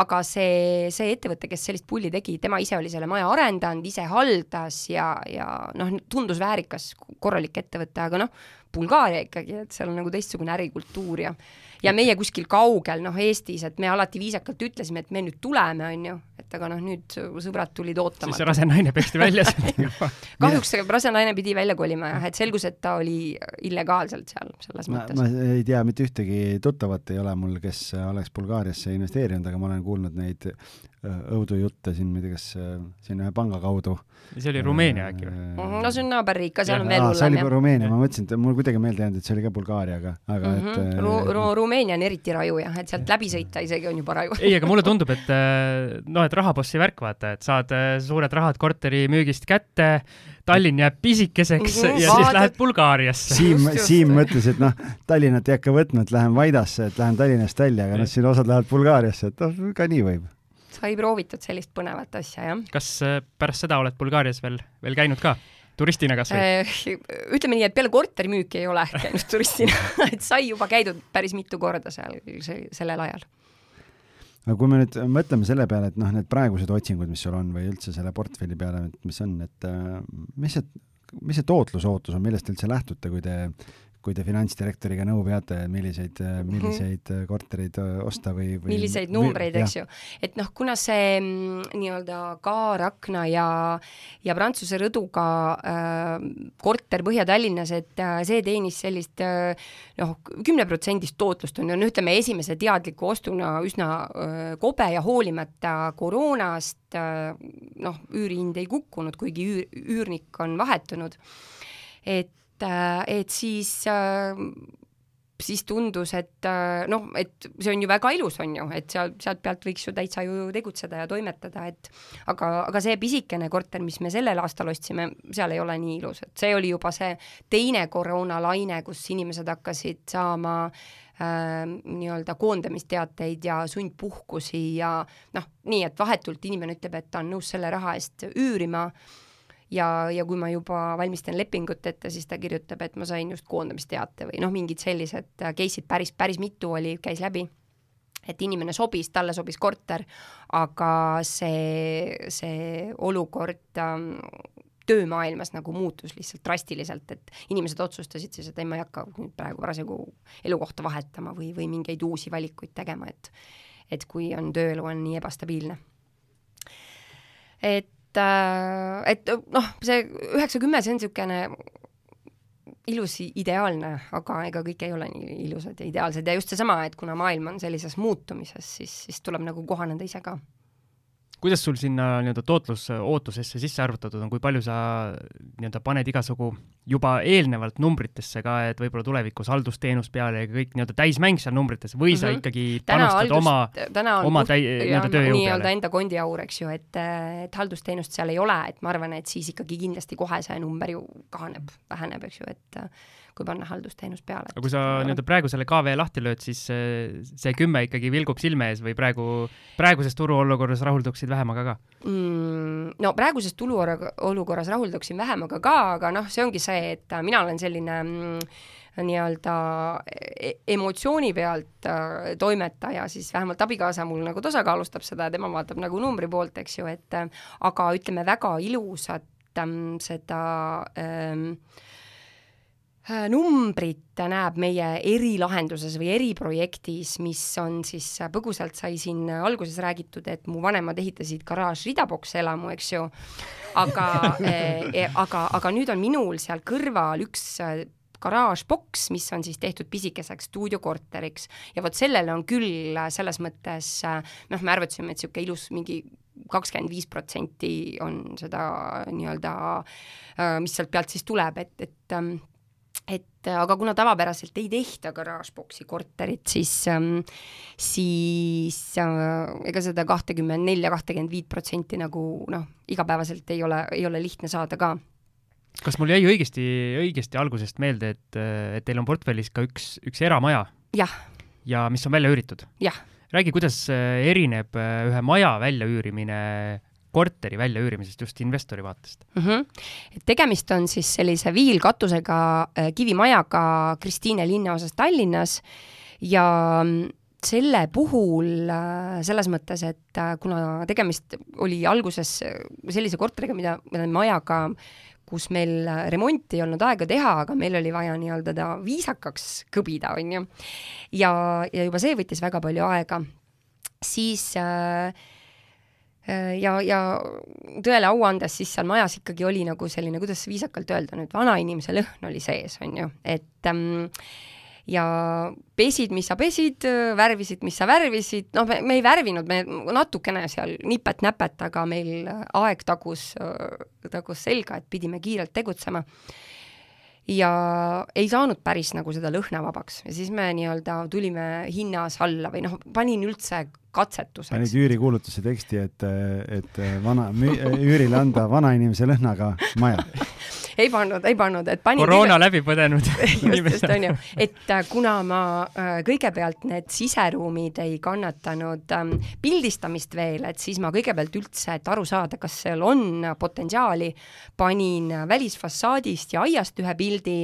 [SPEAKER 3] aga see, see ettevõte, kes sellist pulli tegi, tema ise oli selle maja arendanud, ise haldas ja, ja noh, tundus väärikas, korralik ettevõte, aga noh, Bulgaaria ikkagi, et seal on nagu teistsugune ärikultuur ja ja meie kuskil kaugel, noh, Eestis, et me alati viisakalt ütlesime, et me nüüd tuleme, on ju, et aga noh, nüüd sõbrad tulid ootama.
[SPEAKER 1] siis see rase naine peksti välja sealt
[SPEAKER 3] kahjuks rase naine pidi välja kolima jah, et selgus, et ta oli illegaalselt seal, selles
[SPEAKER 2] ma,
[SPEAKER 3] mõttes.
[SPEAKER 2] ma ei tea, mitte ühtegi tuttavat ei ole mul, kes oleks Bulgaariasse investeerinud, aga ma olen kuulnud neid äh, õudujutte siin, ma ei tea, kas äh, siin ühe panga kaudu.
[SPEAKER 1] see oli Rumeenia äkki või?
[SPEAKER 3] Mhm, no see on naaberriik ka, seal on veel
[SPEAKER 2] hullem. see oli. Rumeenia, ma mõtlesin, et mul kuidagi meelde jäänud, et see oli ka Bulgaaria, aga, aga mm -hmm. et
[SPEAKER 3] Ru-, Ru-, Rumeenia on eriti raju jah, et sealt läbi sõita isegi on juba raju.
[SPEAKER 1] ei, aga mulle tundub, et noh, et rahapossi värk, vaata, et saad äh, suured rahad korteri müügist kätte, Tallinn jääb pisikeseks
[SPEAKER 3] Mhm,
[SPEAKER 1] ja
[SPEAKER 3] vaatad-
[SPEAKER 1] siis lähed Bulgaariasse.
[SPEAKER 2] Siim. Siim mõtles, et noh, Tallinnat ei hakka võtma, et lähen Vaidasse, et lähen Tallinnast välja, aga noh, siin osad lähevad Bulgaariasse, et noh, ka nii võib.
[SPEAKER 3] sai proovitud sellist põnevat asja, jah
[SPEAKER 1] kas äh, pärast seda oled Bulgaarias veel, veel käinud ka? Turistina kas või?
[SPEAKER 3] Eh, ütleme nii, et peale korterimüüki ei ole käinud turistina et sai juba käidud päris mitu korda seal se- sellel ajal.
[SPEAKER 2] aga kui me nüüd mõtleme selle peale, et noh, need praegused otsingud, mis sul on või üldse selle portfelli peale, et mis on, et äh, mis see, mis see tootlusootus on, millest te üldse lähtute, kui te kui te finantsdirektoriga nõu peate, milliseid, milliseid mm -hmm. kortereid äh, osta või, või
[SPEAKER 3] milliseid numbreid, eks ju. et noh, kuna see mm, nii-öelda kaarakna ja, ja Prantsuse rõduga äh, korter Põhja-Tallinnas, et äh, see teenis sellist äh, noh, kümneprotsendist tootlust on ju, no ütleme, esimese teadliku ostuna üsna äh, kobe ja hoolimata koroonast äh, noh, üürihind ei kukkunud, kuigi üür, üürnik on vahetunud. et et siis äh, siis tundus, et äh, noh, et see on ju väga ilus, on ju, et seal, sealt pealt võiks ju täitsa ju tegutseda ja toimetada, et aga, aga see pisikene korter, mis me sellel aastal ostsime, seal ei ole nii ilus, et see oli juba see teine koroonalaine, kus inimesed hakkasid saama äh, nii-öelda koondamisteateid ja sundpuhkusi ja noh, nii et vahetult inimene ütleb, et ta on nõus selle raha eest üürima ja, ja kui ma juba valmistan lepingut ette, siis ta kirjutab, et ma sain just koondamisteate või noh, mingid sellised case'id päris, päris mitu oli, käis läbi. et inimene sobis, talle sobis korter, aga see, see olukord ähm, töömaailmas nagu muutus lihtsalt drastiliselt, et inimesed otsustasid siis, et ei, ma ei hakka nüüd praegu parasjagu elukohta vahetama või, või mingeid uusi valikuid tegema, et et kui on tööelu on nii ebastabiilne. et et, et noh, see üheksa-kümme, see on niisugune ilus, ideaalne, aga ega kõik ei ole nii ilusad ja ideaalsed. Ja just seesama, et kuna maailm on sellises muutumises, siis, siis tuleb nagu kohaneda ise ka
[SPEAKER 1] kuidas sul sinna nii-öelda tootlusootusesse sisse arvutatud on, kui palju sa nii-öelda paned igasugu juba eelnevalt numbritesse ka, et võib-olla tulevikus haldusteenus peale ja kõik nii-öelda täismäng seal numbrites või mm -hmm. sa
[SPEAKER 3] Mhm.
[SPEAKER 1] ikkagi
[SPEAKER 3] täna
[SPEAKER 1] panustad
[SPEAKER 3] haldust,
[SPEAKER 1] oma, oma täi- nii-öelda tööjõu
[SPEAKER 3] nii-öelda
[SPEAKER 1] peale?
[SPEAKER 3] enda kondiaur, eks ju, et, et haldusteenust seal ei ole, et ma arvan, et siis ikkagi kindlasti kohe see number ju kahaneb, väheneb, eks ju, et kui panna haldusteenus peale.
[SPEAKER 1] aga kui sa nii-öelda praegu selle KV lahti lööd, siis see, see kümme ikkagi vilgub silme ees või praegu, praeguses turuolukorras rahulduksid vähemaga ka?
[SPEAKER 3] mm,? no praeguses tuluolukorras rahulduksin vähemaga ka, aga noh, see ongi see, et mina olen selline mm, nii-öelda e- emotsiooni pealt äh, toimetaja, siis vähemalt abikaasa mul nagu tasakaalustab seda ja tema vaatab nagu numbri poolt, eks ju, et äh, aga ütleme, väga ilusat ähm, seda ähm, äh, numbrit näeb meie erilahenduses või eriprojektis, mis on siis, põgusalt sai siin alguses räägitud, et mu vanemad ehitasid garaaž ridaboks elamu, eks ju, aga eh, aga, aga nüüd on minul seal kõrval üks äh, garaažboks, mis on siis tehtud pisikeseks stuudiokorteriks. Ja vot sellele on küll äh, selles mõttes noh, me arvutasime, et niisugune ilus mingi kakskümmend viis protsenti on seda nii-öelda, mis sealt pealt siis tuleb, et, et ähm, et aga kuna tavapäraselt ei tehta garaažboksi korterit, siis ähm,, siis äh, ega seda kahtekümmend nelja, kahtekümmend viit protsenti nagu noh, igapäevaselt ei ole, ei ole lihtne saada ka
[SPEAKER 1] kas mul jäi õigesti, õigesti algusest meelde, et, et teil on portfellis ka üks, üks eramaja?
[SPEAKER 3] jah.
[SPEAKER 1] ja mis on välja üüritud?
[SPEAKER 3] jah.
[SPEAKER 1] räägi, kuidas erineb ühe maja väljaüürimine korteri väljaüürimisest just investori vaatest
[SPEAKER 3] mm? -hmm. et tegemist on siis sellise viilkatusega äh, kivimajaga Kristiine linnaosas Tallinnas ja mm, selle puhul äh, selles mõttes, et äh, kuna tegemist oli alguses sellise korteriga, mida, mida majaga kus meil remonti ei olnud aega teha, aga meil oli vaja nii-öelda ta viisakaks kõbida, on ju. ja, ja juba see võttis väga palju aega. siis äh, ja, ja tõele au andes, siis seal majas ikkagi oli nagu selline, kuidas viisakalt öelda nüüd, vanainimese lõhn oli sees, on ju, et ähm, ja pesid, mis sa pesid, värvisid, mis sa värvisid, noh, me, me ei värvinud, me natukene seal nipet-näpet, aga meil aeg tagus, tagus selga, et pidime kiirelt tegutsema. ja ei saanud päris nagu seda lõhna vabaks ja siis me nii-öelda tulime hinnas alla või noh, panin üldse katsetuseks.
[SPEAKER 2] panid üürikuulutuse teksti, et, et vana, üürile anda vanainimese lõhnaga maja
[SPEAKER 3] ei pannud, ei pannud, et panin
[SPEAKER 1] koroona läbi põdenud
[SPEAKER 3] just, just, on ju. et äh, kuna ma äh, kõigepealt need siseruumid ei kannatanud ähm, pildistamist veel, et siis ma kõigepealt üldse, et aru saada, kas seal on potentsiaali, panin välisfassaadist ja aiast ühe pildi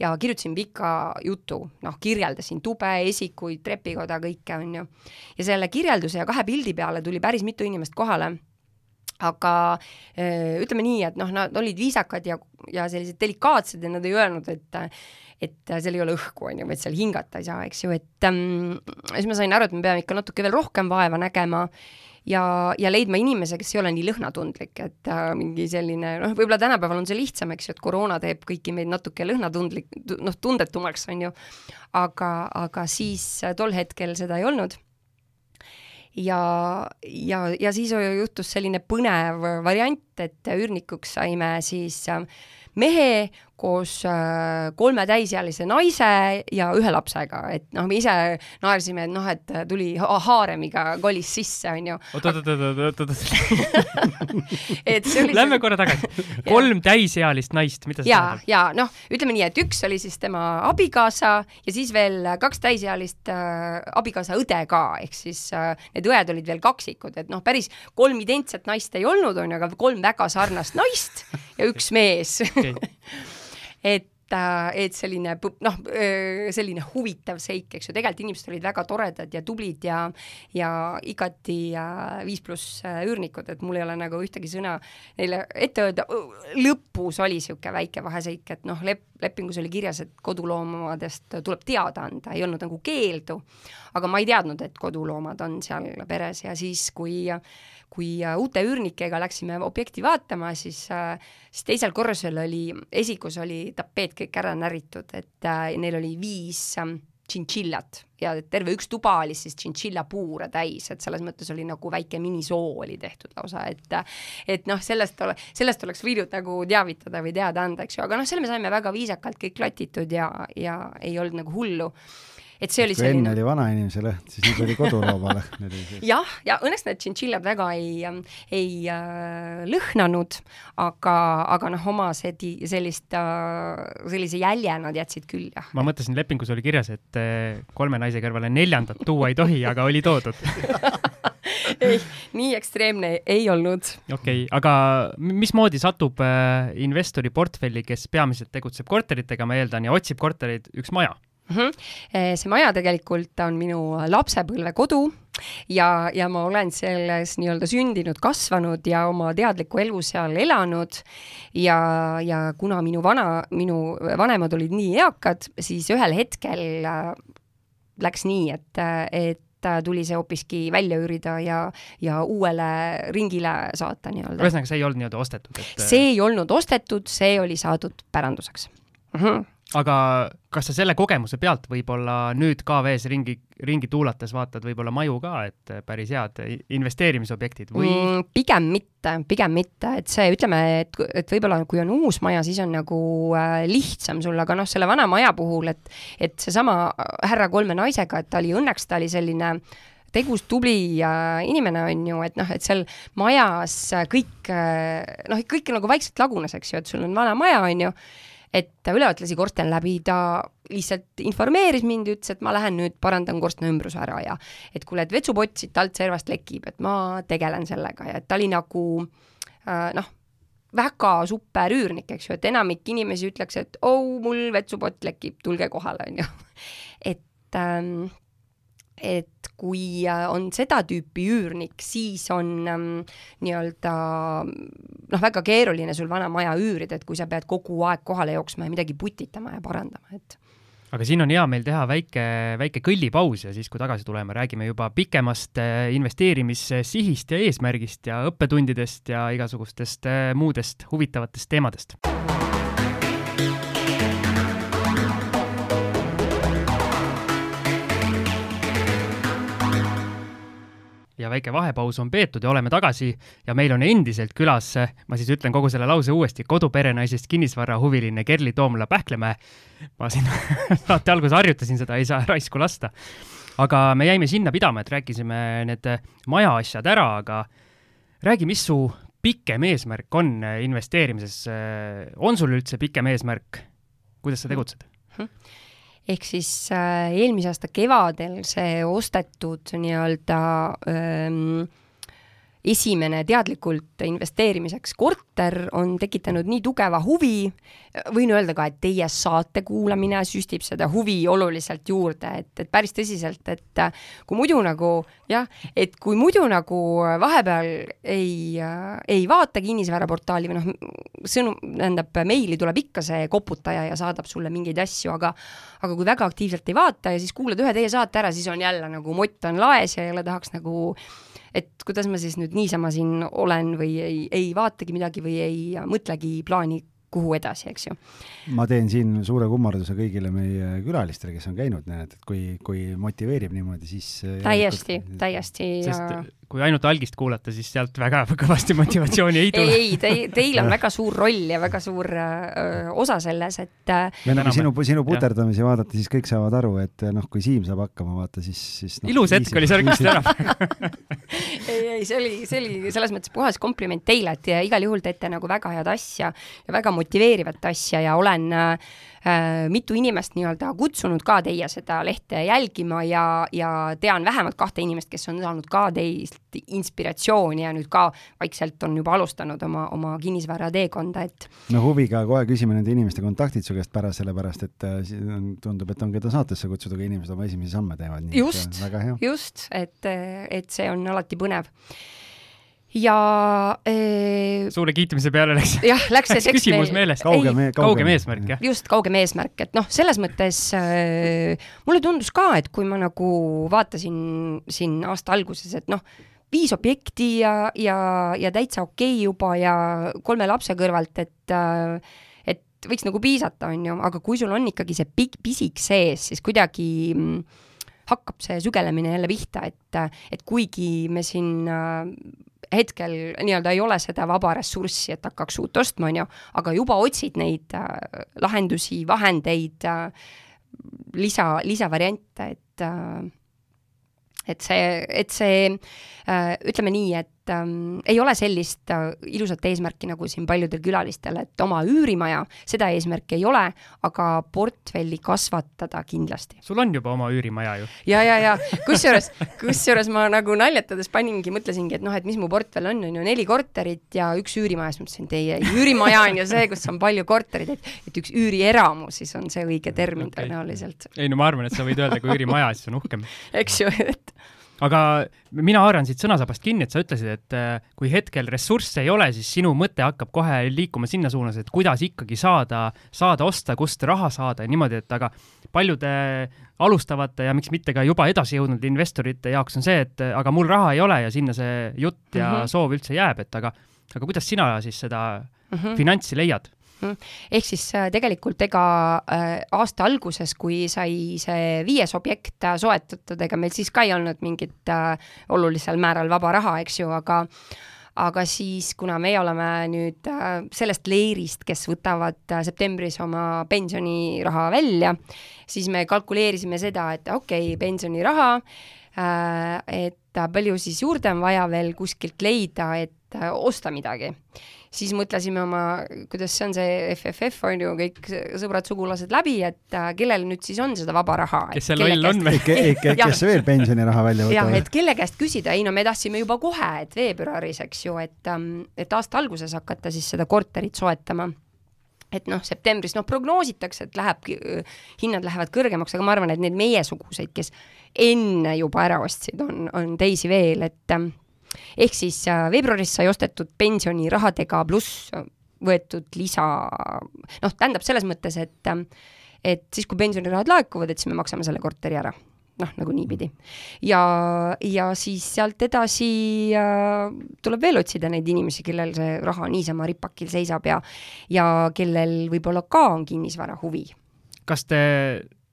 [SPEAKER 3] ja kirjutasin pika jutu, noh, kirjeldasin tube, esikuid, trepikoda, kõike, on ju. ja selle kirjelduse ja kahe pildi peale tuli päris mitu inimest kohale. Aga ütleme nii, et noh, nad olid viisakad ja, ja sellised delikaatsed ja nad ei öelnud, et et seal ei ole õhku, on ju, vaid seal hingata ei saa, eks ju, et ähm, siis ma sain aru, et me peame ikka natuke veel rohkem vaeva nägema ja, ja leidma inimese, kes ei ole nii lõhnatundlik, et äh, mingi selline, noh, võib-olla tänapäeval on see lihtsam, eks ju, et koroona teeb kõiki meid natuke lõhnatundlik, noh, tundetumaks, on ju, aga, aga siis tol hetkel seda ei olnud. Ja, ja, ja siis juhtus selline põnev variant, et üürnikuks saime siis äh, mehe koos äh, kolme täisealise naise ja ühe lapsega, et noh, me ise naersime, et noh, et tuli haaremiga kolis sisse, onju.
[SPEAKER 1] oot, oot, oot, oot, oot, oot. et see oli Lähme korra tagasi. kolm täisealist naist, mida
[SPEAKER 3] see tähendab? ja, ja noh, ütleme nii, et üks oli siis tema abikaasa ja siis veel kaks täisealist äh, abikaasa õde ka, ehk siis äh, need õed olid veel kaksikud, et noh, päris kolm identset naist ei olnud, onju, aga kolm väga sarnast naist ja üks mees okay. et et selline noh, selline huvitav seik, eks ju, tegelikult inimesed olid väga toredad ja tublid ja ja igati viis pluss üürnikud, et mul ei ole nagu ühtegi sõna neile ette öelda, lõpus oli niisugune väike vaheseik, et noh, lep-, lepingus oli kirjas, et koduloomadest tuleb teada anda, ei olnud nagu keeldu, aga ma ei teadnud, et koduloomad on seal peres. Ja siis, kui kui äh, uute üürnikega läksime objekti vaatama, siis, äh, siis teisel korrusel oli, esikus oli tapeet kõik ära näritud, et äh, neil oli viis ähm, tšintšillat ja terve üks tuba oli siis tšintšiljapuure täis, et selles mõttes oli nagu väike minisoo oli tehtud lausa, et et noh, sellest ole, sellest oleks võinud nagu teavitada või teada anda, eks ju, aga noh, selle me saime väga viisakalt kõik klatitud ja, ja ei olnud nagu hullu et see oli
[SPEAKER 2] kui selline... enne oli vanainimese lõhn, siis nüüd oli kodulooma lõhn.
[SPEAKER 3] jah, ja õnneks need tšintšiljad väga ei, ähm, ei äh, lõhnanud, aga, aga noh, oma sedi, sellist äh,, sellise jälje nad jätsid küll, jah.
[SPEAKER 1] ma mõtlesin, lepingus oli kirjas, et äh, kolme naise kõrvale neljandat tuua ei tohi, aga oli toodud
[SPEAKER 3] ei, nii ekstreemne ei olnud.
[SPEAKER 1] okei okay,, aga mismoodi satub äh, investori portfelli, kes peamiselt tegutseb korteritega, ma eeldan, ja otsib kortereid, üks maja
[SPEAKER 3] mm. -hmm. see maja tegelikult on minu lapsepõlvekodu ja, ja ma olen selles nii-öelda sündinud, kasvanud ja oma teadlikku elu seal elanud. ja, ja kuna minu vana, minu vanemad olid nii eakad, siis ühel hetkel äh, läks nii, et, et tuli see hoopiski välja üürida ja, ja uuele ringile saata nii-öelda.
[SPEAKER 1] ühesõnaga, see ei olnud nii-öelda ostetud et...?
[SPEAKER 3] see ei olnud ostetud, see oli saadud päranduseks mm.
[SPEAKER 1] -hmm aga kas sa selle kogemuse pealt võib-olla nüüd KV-s ringi, ringi tuulates vaatad võib-olla maju ka, et päris head investeerimisobjektid või mm,?
[SPEAKER 3] pigem mitte, pigem mitte, et see, ütleme, et, et võib-olla kui on uus maja, siis on nagu äh, lihtsam sul, aga noh, selle vana maja puhul, et et seesama härra kolme naisega, et ta oli õnneks, ta oli selline tegus, tubli äh, inimene, on ju, et noh, et seal majas kõik äh, noh, kõik nagu vaikselt lagunes, eks ju, et sul on vana maja, on ju et üleval lasi korsten läbi, ta lihtsalt informeeris mind, ütles, et ma lähen nüüd parandan korstna ümbruse ära ja et kuule, et vetsupott siit alt servast lekib, et ma tegelen sellega ja et ta oli nagu äh, noh, väga super üürnik, eks ju, et enamik inimesi ütleks, et oh, mul vetsupott lekib, tulge kohale, on ju. et ähm, et kui äh, on seda tüüpi üürnik, siis on ähm, nii-öelda noh, väga keeruline sul vana maja üürida, et kui sa pead kogu aeg kohale jooksma ja midagi putitama ja parandama, et
[SPEAKER 1] aga siin on hea meil teha väike, väike kõllipaus ja siis, kui tagasi tuleme, räägime juba pikemast äh, investeerimissihist ja eesmärgist ja õppetundidest ja igasugustest äh, muudest huvitavatest teemadest ja väike vahepaus on peetud ja oleme tagasi ja meil on endiselt külas, ma siis ütlen kogu selle lause uuesti, koduperenaisest kinnisvarahuviline Kerli Toomla Pähklemäe. ma siin saate alguses harjutasin seda, ei saa raisku lasta. aga me jäime sinna pidama, et rääkisime need maja asjad ära, aga räägi, mis su pikem eesmärk on investeerimises, on sul üldse pikem eesmärk, kuidas sa tegutsed? Mhm
[SPEAKER 3] ehk siis äh, eelmise aasta kevadel see ostetud nii-öelda ähm, esimene teadlikult investeerimiseks korter on tekitanud nii tugeva huvi, võin öelda ka, et teie saate kuulamine süstib seda huvi oluliselt juurde, et, et päris tõsiselt, et kui muidu nagu jah, et kui muidu nagu vahepeal ei, ei vaata kinnisvaraportaali või noh, sõnum, tähendab, meili tuleb ikka see koputaja ja saadab sulle mingeid asju, aga aga kui väga aktiivselt ei vaata ja siis kuulad ühe teie saate ära, siis on jälle nagu mott on laes ja jälle tahaks nagu et kuidas ma siis nüüd niisama siin olen või ei, ei vaatagi midagi või ei mõtlegi plaani kuhu edasi, eks ju.
[SPEAKER 2] ma teen siin suure kummarduse kõigile meie külalistele, kes on käinud, näed, et kui, kui motiveerib niimoodi, siis
[SPEAKER 3] täiesti, täiesti
[SPEAKER 1] sest ja kui ainult algist kuulata, siis sealt väga kõvasti motivatsiooni ei tule.
[SPEAKER 3] ei, te, teil on väga suur roll ja väga suur öö, osa selles, et
[SPEAKER 2] me nagu sinu, sinu puterdamisi vaadata, siis kõik saavad aru, et noh, kui Siim saab hakkama, vaata siis, siis
[SPEAKER 1] no, ilus hetk oli, sa rikkusid ära.
[SPEAKER 3] Ei, ei, see oli, see oli selles mõttes puhas kompliment teile, et igal juhul teete nagu väga head asja ja väga motiveerivat asja ja olen äh, Äh, mitu inimest nii-öelda kutsunud ka teie seda lehte jälgima ja, ja tean vähemalt kahte inimest, kes on saanud ka teist inspiratsiooni ja nüüd ka vaikselt on juba alustanud oma, oma kinnisvara teekonda, et
[SPEAKER 2] no huviga kohe küsime nende inimeste kontaktid su käest pärast, sellepärast et äh, tundub, et on keda saatesse kutsuda, kui inimesed oma esimesi samme teevad.
[SPEAKER 3] just, just, et, et see on alati põnev ja
[SPEAKER 1] ee, suure kiitmise peale läks
[SPEAKER 3] jah, läks see
[SPEAKER 1] tekst küsimus veel, meelest. kaugem,
[SPEAKER 2] kaugem,
[SPEAKER 1] kaugem eesmärk, jah.
[SPEAKER 3] just, kaugem eesmärk, et noh, selles mõttes äh, mulle tundus ka, et kui ma nagu vaatasin siin aasta alguses, et noh, viis objekti ja, ja, ja täitsa okei okay juba ja kolme lapse kõrvalt, et äh, et võiks nagu piisata, on ju, aga kui sul on ikkagi see pikk pisik sees, siis kuidagi mm, hakkab see sügelemine jälle pihta, et, et kuigi me siin äh, hetkel nii-öelda ei ole seda vaba ressurssi, et hakkaks uut ostma, on ju, aga juba otsid neid äh, lahendusi, vahendeid äh,, lisa, lisavariante, et äh, et see, et see ütleme nii, et ähm, ei ole sellist äh, ilusat eesmärki nagu siin paljudel külalistel, et oma üürimaja, seda eesmärki ei ole, aga portfelli kasvatada kindlasti.
[SPEAKER 1] sul on juba oma üürimaja ju.
[SPEAKER 3] ja, ja, ja kusjuures, kusjuures ma nagu naljatades paningi, mõtlesingi, et noh, et mis mu portfell on, on ju neli korterit ja üks üürimaja, siis mõtlesin, et ei, ei üürimaja on ju see, kus on palju korterid, et, et üks üürieramu siis on see õige termin okay. tõenäoliselt.
[SPEAKER 1] ei no ma arvan, et sa võid öelda, kui üürimaja, siis on uhkem.
[SPEAKER 3] eks ju, et
[SPEAKER 1] aga mina haaran siit sõnasabast kinni, et sa ütlesid, et äh, kui hetkel ressursse ei ole, siis sinu mõte hakkab kohe liikuma sinna suunas, et kuidas ikkagi saada, saada osta, kust raha saada ja niimoodi, et aga paljude alustavate ja miks mitte ka juba edasi jõudnud investorite jaoks on see, et aga mul raha ei ole ja sinna see jutt ja mm -hmm. soov üldse jääb, et aga, aga kuidas sina siis seda mm -hmm. finantsi leiad?
[SPEAKER 3] Mhm. ehk siis äh, tegelikult ega äh, aasta alguses, kui sai see viies objekt äh, soetatud, ega meil siis ka ei olnud mingit olulisel määral vaba raha, eks ju, aga aga siis, kuna meie oleme nüüd sellest leerist, kes võtavad septembris oma pensioniraha välja, siis me kalkuleerisime seda, et okei okay,, pensioniraha, et palju siis juurde on vaja veel kuskilt leida, et osta midagi siis mõtlesime oma, kuidas see on, see FFF on ju, kõik sõbrad-sugulased läbi, et äh, kellel nüüd siis on seda vaba raha.
[SPEAKER 1] kes see loll on või?
[SPEAKER 2] kes veel pensioniraha välja võtab?
[SPEAKER 3] jah, et kelle käest küsida, ei no me tahtsime juba kohe, et veebruaris, eks ju, et, ähm, et aasta alguses hakata siis seda korterit soetama et noh, septembris noh, prognoositakse, et läheb, hinnad lähevad kõrgemaks, aga ma arvan, et need meiesuguseid, kes enne juba ära ostsid, on, on teisi veel, et ähm, ehk siis äh, veebruaris sai ostetud pensionirahadega pluss võetud lisa, noh, tähendab selles mõttes, et ähm, et siis, kui pensionirahad laekuvad, et siis me maksame selle korteri ära noh, nagu niipidi. ja, ja siis sealt edasi äh, tuleb veel otsida neid inimesi, kellel see raha niisama ripakil seisab ja ja kellel võib-olla ka on kinnisvara huvi.
[SPEAKER 1] kas te,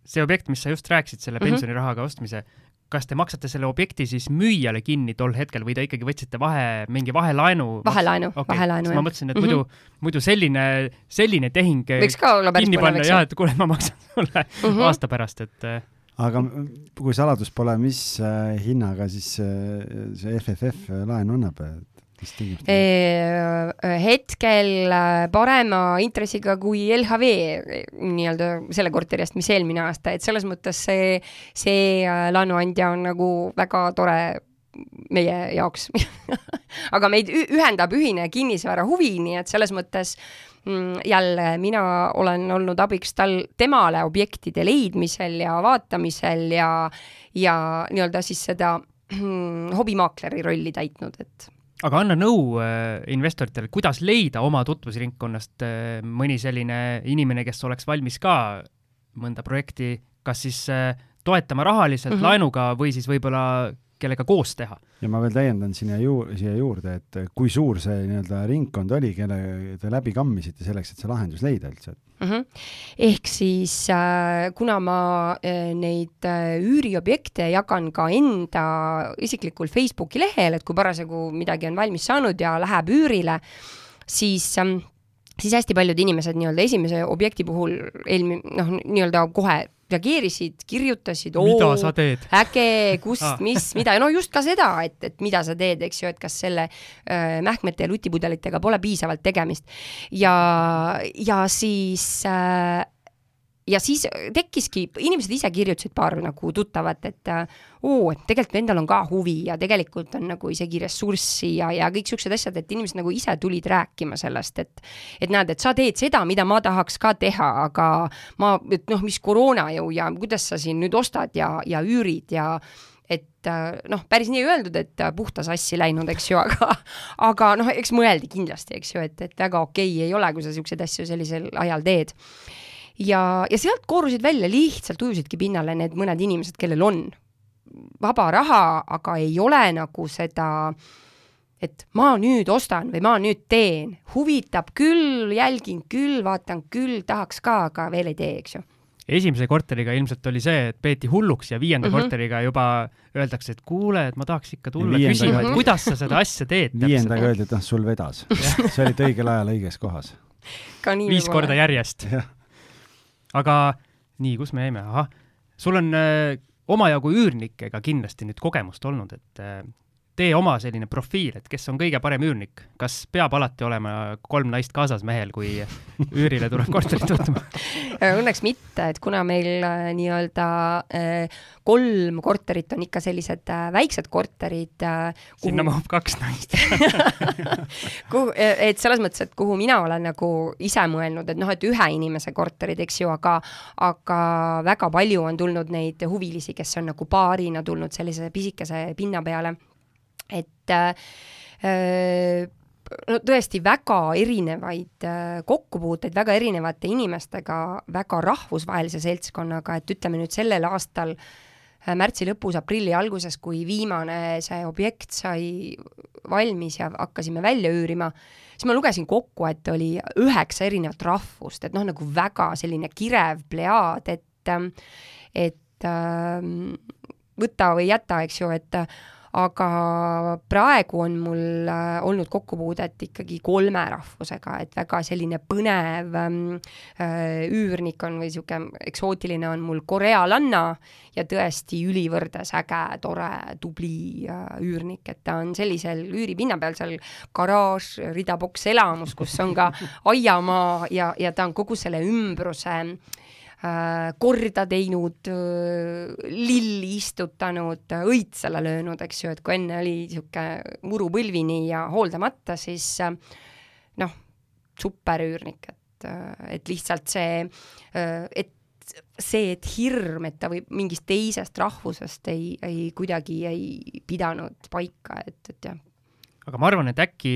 [SPEAKER 1] see objekt, mis sa just rääkisid, selle mhm. pensionirahaga ostmise, kas te maksate selle objekti siis müüjale kinni tol hetkel või te ikkagi võtsite vahe, mingi vahelaenu?
[SPEAKER 3] vahelaenu okay., vahelaenu,
[SPEAKER 1] ma mõtlesin, et mm -hmm. muidu, mhm. muidu selline, selline tehing
[SPEAKER 3] võiks ka olla päris
[SPEAKER 1] põnev, eks ju. jah, et kuule, ma maksan sulle mm -hmm. aasta pärast, et äh,
[SPEAKER 2] aga kui saladus pole, mis äh, hinnaga siis äh, see FFF laenu annab?
[SPEAKER 3] Hetkel äh, parema intressiga kui LHV nii-öelda selle korteri eest, mis eelmine aasta, et selles mõttes see, see laenuandja on nagu väga tore meie jaoks aga meid ühendab ühine kinnisvara huvi, nii et selles mõttes äh, Mm, jälle mina olen olnud abiks tal, temale objektide leidmisel ja vaatamisel ja, ja nii-öelda siis seda mm, hobimaakleri rolli täitnud, et
[SPEAKER 1] aga anna nõu äh, investoritele, kuidas leida oma tutvusringkonnast äh, mõni selline inimene, kes oleks valmis ka mõnda projekti kas siis äh, toetama rahaliselt mm -hmm. laenuga või siis võib-olla kellega koos teha.
[SPEAKER 2] ja ma veel täiendan sinna ju-, siia juurde, et kui suur see nii-öelda ringkond oli, kelle te läbi kammisite selleks, et see lahendus leida üldse
[SPEAKER 3] mm? -hmm. ehk siis äh, kuna ma äh, neid äh, üüriobjekte jagan ka enda isiklikul Facebooki lehel, et kui parasjagu midagi on valmis saanud ja läheb üürile, siis ähm, siis hästi paljud inimesed nii-öelda esimese objekti puhul eelmi-, noh, nii-öelda kohe reageerisid, kirjutasid,
[SPEAKER 1] mida sa teed?
[SPEAKER 3] äge, kust ah., mis, mida, no just ka seda, et, et mida sa teed, eks ju, et kas selle äh, mähkmete ja lutipudelitega pole piisavalt tegemist. ja, ja siis äh, ja siis tekkiski, inimesed ise kirjutasid paar nagu tuttavat, et oo, et tegelikult endal on ka huvi ja tegelikult on nagu isegi ressurssi ja, ja kõik siuksed asjad, et inimesed nagu ise tulid rääkima sellest, et et näed, et sa teed seda, mida ma tahaks ka teha, aga ma, et noh, mis koroona ju ja kuidas sa siin nüüd ostad ja, ja üürid ja et noh, päris nii ei öeldud, et puhta sassi läinud, eks ju, aga aga noh, eks mõeldi kindlasti, eks ju, et, et väga okei okay ei ole, kui sa niisuguseid asju sellisel ajal teed ja, ja sealt koorusid välja, lihtsalt ujusidki pinnale need mõned inimesed, kellel on vaba raha, aga ei ole nagu seda, et ma nüüd ostan või ma nüüd teen, huvitab küll, jälgin küll, vaatan küll, tahaks ka, aga veel ei tee, eks ju.
[SPEAKER 1] Esimese korteriga ilmselt oli see, et peeti hulluks ja viienda mm -hmm. korteriga juba öeldakse, et kuule, et ma tahaks ikka tulla. Küsima, et kuidas sa seda asja teed.
[SPEAKER 2] viiendaga öeldi, et noh, sul vedas. Sa olid õigel ajal õiges kohas.
[SPEAKER 1] viis korda järjest aga nii, kus me jäime, ahah, sul on äh, omajagu üürnikega kindlasti nüüd kogemust olnud, et äh, tee oma selline profiil, et kes on kõige parem üürnik, kas peab alati olema kolm naist kaasas mehel, kui üürile tuleb korterit võtma?
[SPEAKER 3] Õnneks mitte, et kuna meil äh, nii-öelda äh, kolm korterit on ikka sellised äh, väiksed korterid
[SPEAKER 1] kuhu... sinna mahub kaks naist.
[SPEAKER 3] Kuhu, et selles mõttes, et kuhu mina olen nagu ise mõelnud, et noh, et ühe inimese korterid, eks ju, aga aga väga palju on tulnud neid huvilisi, kes on nagu paarina tulnud sellise pisikese pinna peale et äh, no tõesti väga erinevaid äh, kokkupuuteid väga erinevate inimestega, väga rahvusvahelise seltskonnaga, et ütleme nüüd sellel aastal äh, märtsi lõpus, aprilli alguses, kui viimane see objekt sai valmis ja hakkasime välja üürima, siis ma lugesin kokku, et oli üheksa erinevat rahvust, et noh, nagu väga selline kirev plejaad, et et äh, võta või jäta, eks ju, et aga praegu on mul äh, olnud kokkupuudet ikkagi kolme rahvusega, et väga selline põnev ähm, äh, üürnik on või niisugune eksootiline on mul korealanna ja tõesti ülivõrdes äge, tore, tubli äh, üürnik, et ta on sellisel üüripinna peal seal garaaž, ridaboks elamus, kus on ka aiamaa ja, ja ta on kogu selle ümbruse korda teinud, äh, lilli istutanud, õitsele löönud, eks ju, et kui enne oli niisugune muru põlvini ja hooldamata, siis äh, noh, superüürnik, et, et lihtsalt see, et see, et hirm, et ta võib mingist teisest rahvusest ei, ei kuidagi ei pidanud paika, et, et jah.
[SPEAKER 1] aga ma arvan, et äkki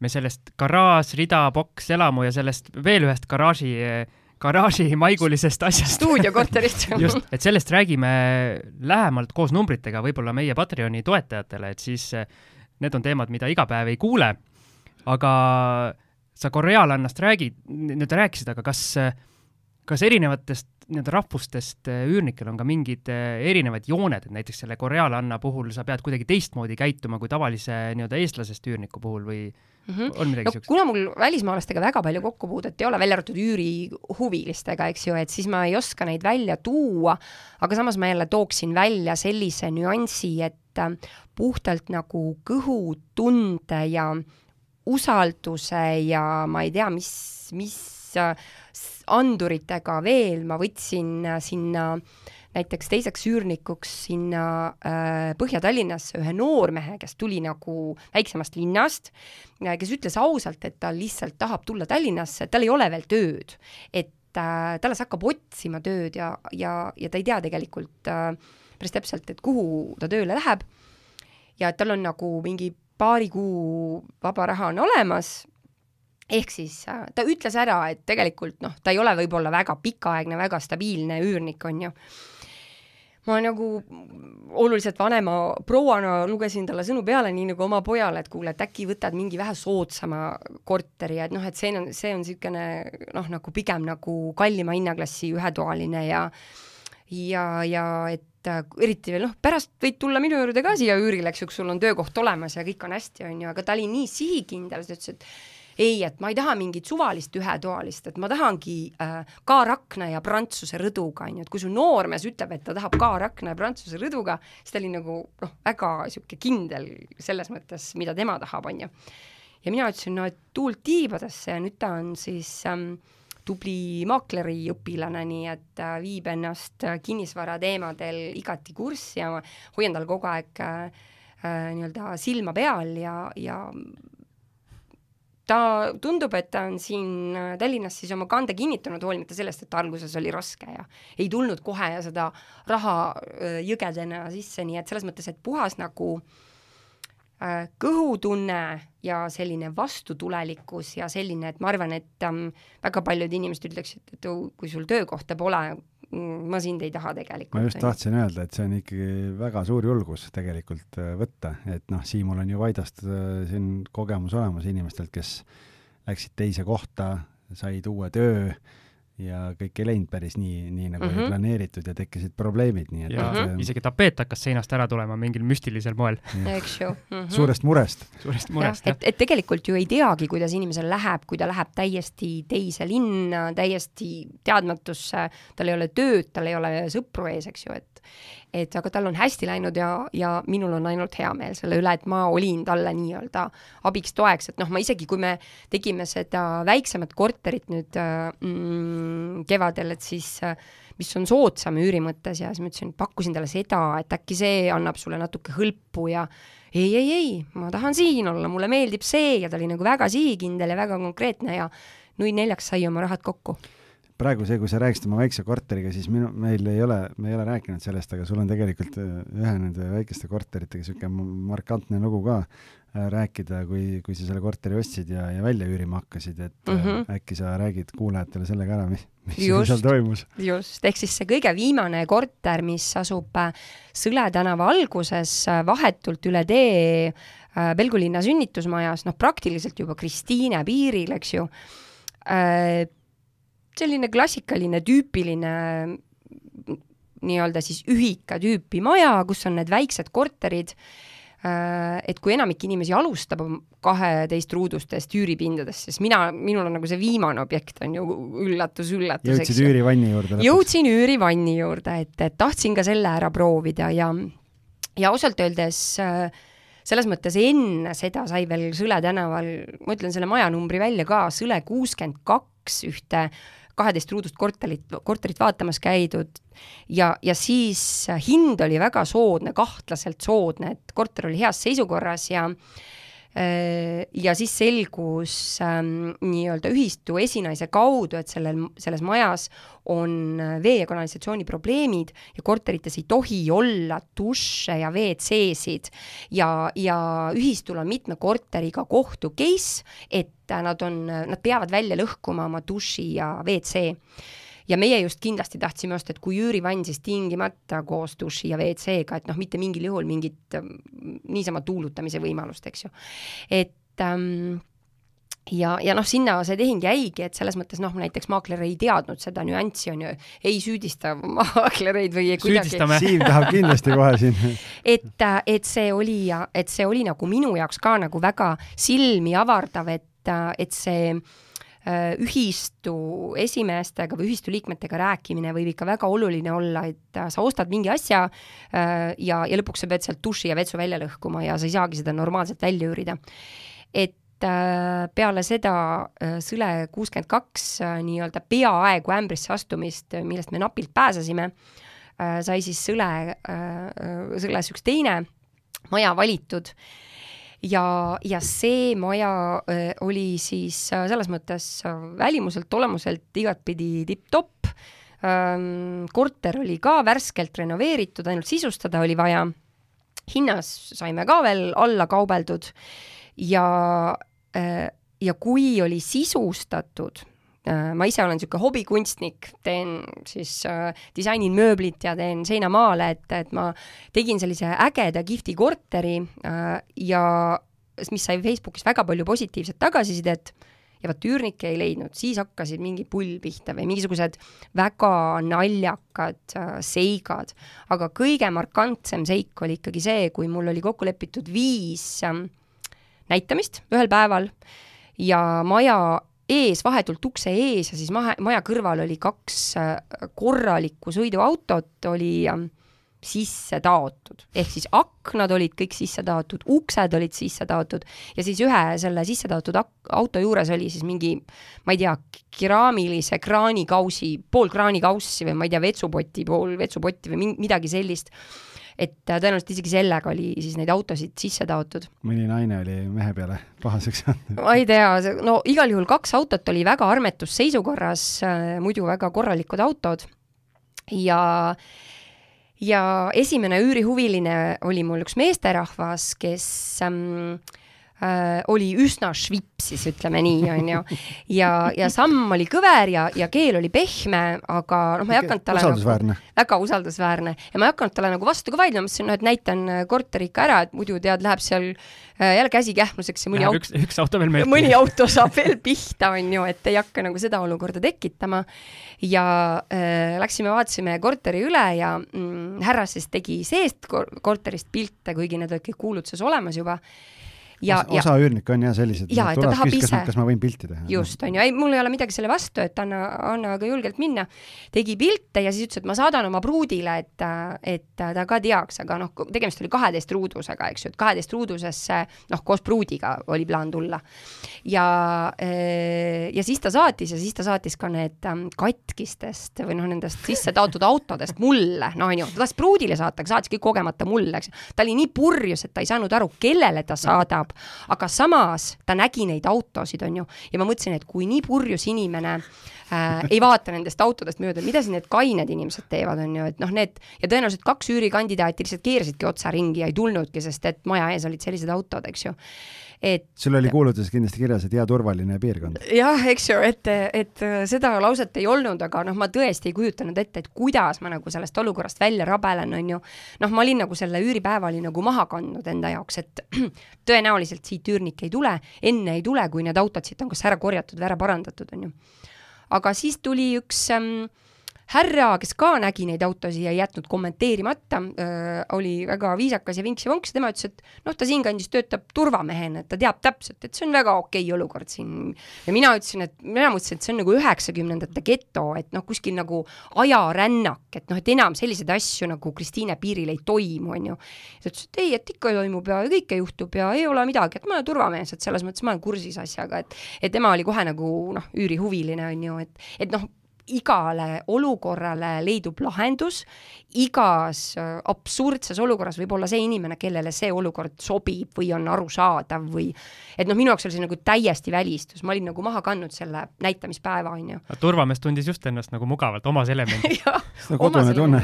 [SPEAKER 1] me sellest garaaž, rida, boks, elamu ja sellest veel ühest garaaži garaažimaigulisest asjast.
[SPEAKER 3] stuudiokorterist
[SPEAKER 1] just, et sellest räägime lähemalt koos numbritega võib-olla meie Patreoni toetajatele, et siis need on teemad, mida iga päev ei kuule. aga sa korealannast räägid, nii-öelda rääkisid, aga kas, kas erinevatest nii-öelda rahvustest üürnikel on ka mingid erinevad jooned, et näiteks selle korealanna puhul sa pead kuidagi teistmoodi käituma kui tavalise nii-öelda eestlasest üürniku puhul või mm -hmm. on midagi no,
[SPEAKER 3] siukest? kuna mul välismaalastega väga palju kokkupuudet ei ole, välja arvatud üürihuvilistega, eks ju, et siis ma ei oska neid välja tuua, aga samas ma jälle tooksin välja sellise nüansi, et puhtalt nagu kõhutunde ja usalduse ja ma ei tea, mis, mis anduritega veel ma võtsin sinna näiteks teiseks üürnikuks sinna äh, Põhja-Tallinnasse ühe noormehe, kes tuli nagu väiksemast linnast, kes ütles ausalt, et ta lihtsalt tahab tulla Tallinnasse, tal ei ole veel tööd. et äh, ta alles hakkab otsima tööd ja, ja, ja ta ei tea tegelikult äh, päris täpselt, et kuhu ta tööle läheb. ja et tal on nagu mingi paari kuu vaba raha on olemas, ehk siis äh, ta ütles ära, et tegelikult noh, ta ei ole võib-olla väga pikaaegne, väga stabiilne üürnik, on ju. ma nagu oluliselt vanema prouana lugesin talle sõnu peale, nii nagu oma pojale, et kuule, et äkki võtad mingi vähe soodsama korteri, et noh, et see on, see on niisugune noh, nagu pigem nagu kallima hinnaklassi ühetoaline ja ja, ja et äh, eriti veel noh, pärast võid tulla minu juurde ka siia üürile, eks ju, kui sul on töökoht olemas ja kõik on hästi, on ju, aga ta oli nii sihikindel, ta ütles, et ei, et ma ei taha mingit suvalist ühetoalist, et ma tahangi äh, K-rakna ja Prantsuse rõduga, on ju, et kui su noormees ütleb, et ta tahab K-rakna ja Prantsuse rõduga, siis ta oli nagu noh, väga niisugune kindel selles mõttes, mida tema tahab, on ju. ja mina ütlesin, no et tuult tiibadesse ja nüüd ta on siis ähm, tubli maakleriõpilane, nii et äh, viib ennast äh, kinnisvara teemadel igati kurssi ja ma hoian tal kogu aeg äh, äh, nii-öelda silma peal ja, ja ta tundub, et ta on siin äh, Tallinnas siis oma kande kinnitanud, hoolimata sellest, et alguses oli raske ja ei tulnud kohe ja seda raha äh, jõgedena sisse, nii et selles mõttes, et puhas nagu äh, kõhutunne ja selline vastutulelikkus ja selline, et ma arvan, et ähm, väga paljud inimesed ütleksid, et kui sul töökohta pole, ma sind ei taha tegelikult.
[SPEAKER 2] ma just tahtsin öelda, et see on ikkagi väga suur julgus tegelikult äh, võtta, et noh, Siimul on ju Vaidast äh, siin kogemus olemas inimestelt, kes läksid teise kohta, said uue töö ja kõik ei läinud päris nii, nii nagu mm -hmm. oli mhm. planeeritud ja tekkisid probleemid, nii et
[SPEAKER 1] ja mm -hmm. isegi tapeet hakkas seinast ära tulema mingil müstilisel moel.
[SPEAKER 3] eks ju mm.
[SPEAKER 2] -hmm. suurest murest.
[SPEAKER 1] suurest murest, jah.
[SPEAKER 3] et, et tegelikult ju ei teagi, kuidas inimesel läheb, kui ta läheb täiesti teise linna, täiesti teadmatusse, tal ei ole tööd, tal ei ole sõpru ees, eks ju, et et aga tal on hästi läinud ja, ja minul on ainult hea meel selle üle, et ma olin talle nii-öelda abiks-toeks, et noh, ma isegi, kui me tegime seda väiksemat korterit nüüd mm, kevadel, et siis mis on soodsam üüri mõttes ja siis ma ütlesin, pakkusin talle seda, et äkki see annab sulle natuke hõlpu ja ei, ei, ei, ma tahan siin olla, mulle meeldib see ja ta oli nagu väga sihikindel ja väga konkreetne ja nui neljaks sai oma rahad kokku
[SPEAKER 2] praegu see, kui sa rääkisid oma väikse korteriga, siis minu, meil ei ole, me ei ole rääkinud sellest, aga sul on tegelikult äh, ühe nende väikeste korteritega niisugune markantne lugu ka äh, rääkida, kui, kui sa selle korteri ostsid ja, ja välja üürima hakkasid, et mm -hmm. äkki sa räägid kuulajatele selle ka ära, mis, mis just, seal toimus?
[SPEAKER 3] just, ehk siis see kõige viimane korter, mis asub Sõle tänava alguses, vahetult üle tee Pelgu linna sünnitusmajas, noh, praktiliselt juba Kristiine piiril, eks ju selline klassikaline tüüpiline nii-öelda siis ühika tüüpi maja, kus on need väiksed korterid, äh, et kui enamik inimesi alustab kaheteistruudustest üüripindadest, siis mina, minul on nagu see viimane objekt on ju üllatus, üllatus.
[SPEAKER 2] jõudsid üürivanni juurde?
[SPEAKER 3] jõudsin üürivanni juurde, et, et tahtsin ka selle ära proovida ja, ja ausalt öeldes äh, selles mõttes enne seda sai veel Sõle tänaval, ma ütlen selle majanumbri välja ka, Sõle kuuskümmend kaks ühte kaheteist ruudust korterit, korterit vaatamas käidud. Ja, ja siis hind oli väga soodne, kahtlaselt soodne, et korter oli heas seisukorras ja ja siis selgus ähm, nii-öelda ühistu esinaise kaudu, et sellel, selles majas on vee- ja kanalisatsiooni probleemid ja korterites ei tohi olla duše ja WC-sid. Ja, ja ühistul on mitme korteriga kohtu case, et nad on, nad peavad välja lõhkuma oma duši ja WC ja meie just kindlasti tahtsime osta, et kui üürivann, siis tingimata koos duši ja WC-ga, et noh, mitte mingil juhul mingit ähm, niisama tuulutamise võimalust, eks ju. et ähm, ja, ja noh, sinna see tehing jäigi, et selles mõttes noh, näiteks maakler ei teadnud seda nüanssi, on ju, ei süüdista maaklereid või kuidagi.
[SPEAKER 2] Siim tahab kindlasti kohe siin
[SPEAKER 3] et, äh, et see oli ja et see oli nagu minu jaoks ka nagu väga silmi avardav, et, äh, et see äh, Äh, ühistu esimeestega või ühistu liikmetega rääkimine võib ikka väga oluline olla, et äh, sa ostad mingi asja äh, ja, ja lõpuks sa pead sealt duši ja vetsu välja lõhkuma ja sa ei saagi seda normaalselt välja üürida. et peale seda Sõle kuuskümmend kaks nii-öelda peaaegu ämbrisse astumist, millest me napilt pääsesime, sai siis Sõle, Sõles üks teine maja valitud ja, ja see maja äh, oli siis äh, selles mõttes äh, välimuselt, olemuselt igatpidi tipp-topp ähm,. korter oli ka värskelt renoveeritud, ainult sisustada oli vaja. hinnas saime ka veel alla kaubeldud ja ja kui oli sisustatud ma ise olen niisugune hobikunstnik, teen siis äh,, disainin mööblit ja teen seinamaale, et, et ma tegin sellise ägeda kihvti korteri äh, ja mis sai Facebookis väga palju positiivset tagasisidet ja vot üürnikke ei leidnud, siis hakkasid mingi pull pihta või mingisugused väga naljakad äh, seigad. aga kõige markantsem seik oli ikkagi see, kui mul oli kokku lepitud viis äh, näitamist ühel päeval ja maja ees, vahetult ukse ees ja siis mahe, maja kõrval oli kaks äh, korralikku sõiduautot, oli äh, sisse taotud, ehk siis aknad olid kõik sisse taotud, uksed olid sisse taotud ja siis ühe selle sisse taotud auto juures oli siis mingi, ma ei tea, keraamilise kraanikausi, pool kraanikaussi või ma ei tea, vetsupoti, pool vetsupotti või midagi sellist et tõenäoliselt isegi sellega oli siis neid autosid sisse taotud.
[SPEAKER 2] mõni naine oli mehe peale pahaseks
[SPEAKER 3] saanud ma ei tea, no igal juhul kaks autot oli väga armetus seisukorras, muidu väga korralikud autod ja ja esimene üürihuviline oli mul üks meesterahvas, kes ähm, äh, oli üsna švipsis, ütleme nii, onju. ja, ja samm oli kõver ja, ja keel oli pehme, aga noh, ma ei hakanud talle
[SPEAKER 2] usaldusväärne
[SPEAKER 3] nagu,. väga usaldusväärne ja ma ei hakanud talle nagu vastu ka vaidlema, mõtlesin, noh, et näitan äh, korteri ikka ära, et muidu tead, läheb seal äh, jälle käsi kähmluseks ja mõni
[SPEAKER 1] auto. üks, üks auto veel meeldib.
[SPEAKER 3] mõni auto saab veel pihta, onju, et ei hakka nagu seda olukorda tekitama. ja äh, läksime, vaatasime korteri üle ja mm, härra siis tegi seest korterist pilte, kuigi need olid kõik kuulutuses olemas juba
[SPEAKER 2] ja, ja osa üürnikke on jah sellised,
[SPEAKER 3] tulevad
[SPEAKER 2] küsima, kas ma võin pilti teha.
[SPEAKER 3] just, on ju, ei, mul ei ole midagi selle vastu, et anna, anna aga julgelt minna. tegi pilte ja siis ütles, et ma saadan oma pruudile, et, et ta ka teaks, aga noh, tegemist oli kaheteist ruudusega, eks ju, et kaheteist ruudusesse noh, koos pruudiga oli plaan tulla. ja, ja siis ta saatis ja siis ta saatis ka need ähm, katkistest või noh, nendest sisse taotud autodest mulle, no on ju, ta tahtis pruudile saata, aga saatis kõik kogemata mulle, eks. ta oli nii purjus, et ta ei saanud aru, kellele ta saadab aga samas ta nägi neid autosid, on ju, ja ma mõtlesin, et kui nii purjus inimene äh, ei vaata nendest autodest mööda, mida siis need kained inimesed teevad, on ju, et noh, need ja tõenäoliselt kaks üürikandidaati lihtsalt keerasidki otsa ringi ja ei tulnudki, sest et maja ees olid sellised autod, eks ju et
[SPEAKER 2] sul oli kuulutuses kindlasti kirjas, et hea turvaline piirkond.
[SPEAKER 3] jah, eks ju, et, et seda lauset ei olnud, aga noh, ma tõesti ei kujutanud ette, et kuidas ma nagu sellest olukorrast välja rabelen, on ju. noh, ma olin nagu selle üüripäeva oli nagu maha kandnud enda jaoks, et tõenäoliselt siit üürnik ei tule, enne ei tule, kui need autod siit on kas ära korjatud või ära parandatud, on ju. aga siis tuli üks ähm, härra, kes ka nägi neid autosid ja ei jätnud kommenteerimata, oli väga viisakas ja vinks ja vonks, tema ütles, et noh, ta siinkandis töötab turvamehena, et ta teab täpselt, et see on väga okei okay olukord siin. ja mina ütlesin, et mina mõtlesin, et see on nagu üheksakümnendate geto, et noh, kuskil nagu ajarännak, et noh, et enam selliseid asju nagu Kristiine piiril ei toimu, on ju. ta ütles, et ei, et ikka toimub ja kõike juhtub ja ei ole midagi, et ma olen turvamees, et selles mõttes ma olen kursis asjaga, et et tema oli kohe nagu noh, üürihuviline, on ju, et, et noh, igale olukorrale leidub lahendus, igas äh, absurdses olukorras võib olla see inimene, kellele see olukord sobib või on arusaadav või et noh, minu jaoks oli see nagu täiesti välistus, ma olin nagu maha kandnud selle näitamispäeva, on ju.
[SPEAKER 1] turvamees tundis just ennast nagu mugavalt omas elemendis.
[SPEAKER 2] Kodune tunne.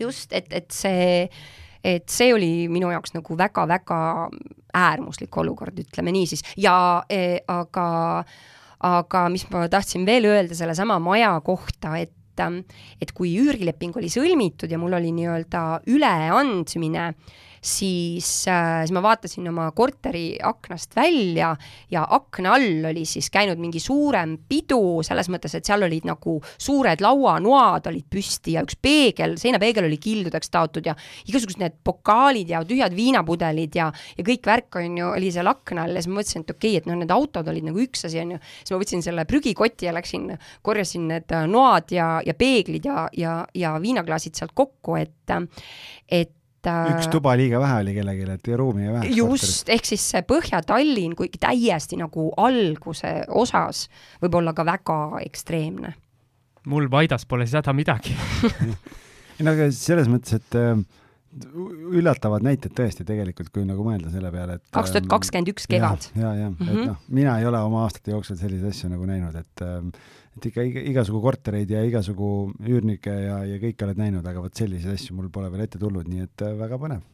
[SPEAKER 3] just, et, et see et see oli minu jaoks nagu väga-väga äärmuslik olukord, ütleme nii siis, ja eh, aga aga mis ma tahtsin veel öelda sellesama maja kohta, et et kui üürileping oli sõlmitud ja mul oli nii-öelda üleandmine siis äh,, siis ma vaatasin oma korteri aknast välja ja akna all oli siis käinud mingi suurem pidu, selles mõttes, et seal olid nagu suured lauanoad olid püsti ja üks peegel, seinapeegel oli kildudeks taotud ja igasugused need pokaalid ja tühjad viinapudelid ja, ja kõik värk on ju, oli seal akna all ja siis ma mõtlesin, et okei okay,, et noh, need autod olid nagu üks asi, on ju. siis ma võtsin selle prügikoti ja läksin, korjasin need noad ja, ja peeglid ja, ja, ja viinaklaasid sealt kokku, et et
[SPEAKER 2] üks äh, tuba liiga vähe oli kellelegi, et ruumi väheks.
[SPEAKER 3] just, ehk siis see Põhja-Tallinn, kuigi täiesti nagu alguse osas, võib olla ka väga ekstreemne.
[SPEAKER 1] mul Vaidas pole siis häda midagi
[SPEAKER 2] ei no aga selles mõttes, et äh, üllatavad näited tõesti tegelikult, kui nagu mõelda selle peale, et
[SPEAKER 3] kaks tuhat kakskümmend üks kevad.
[SPEAKER 2] ja, ja, ja, et mhm. noh, mina ei ole oma aastate jooksul selliseid asju nagu näinud, et ähm, et ikka iga, igasugu kortereid ja igasugu üürnikke ja, ja kõike oled näinud, aga vot selliseid asju mul pole veel ette tulnud, nii et äh, väga põnev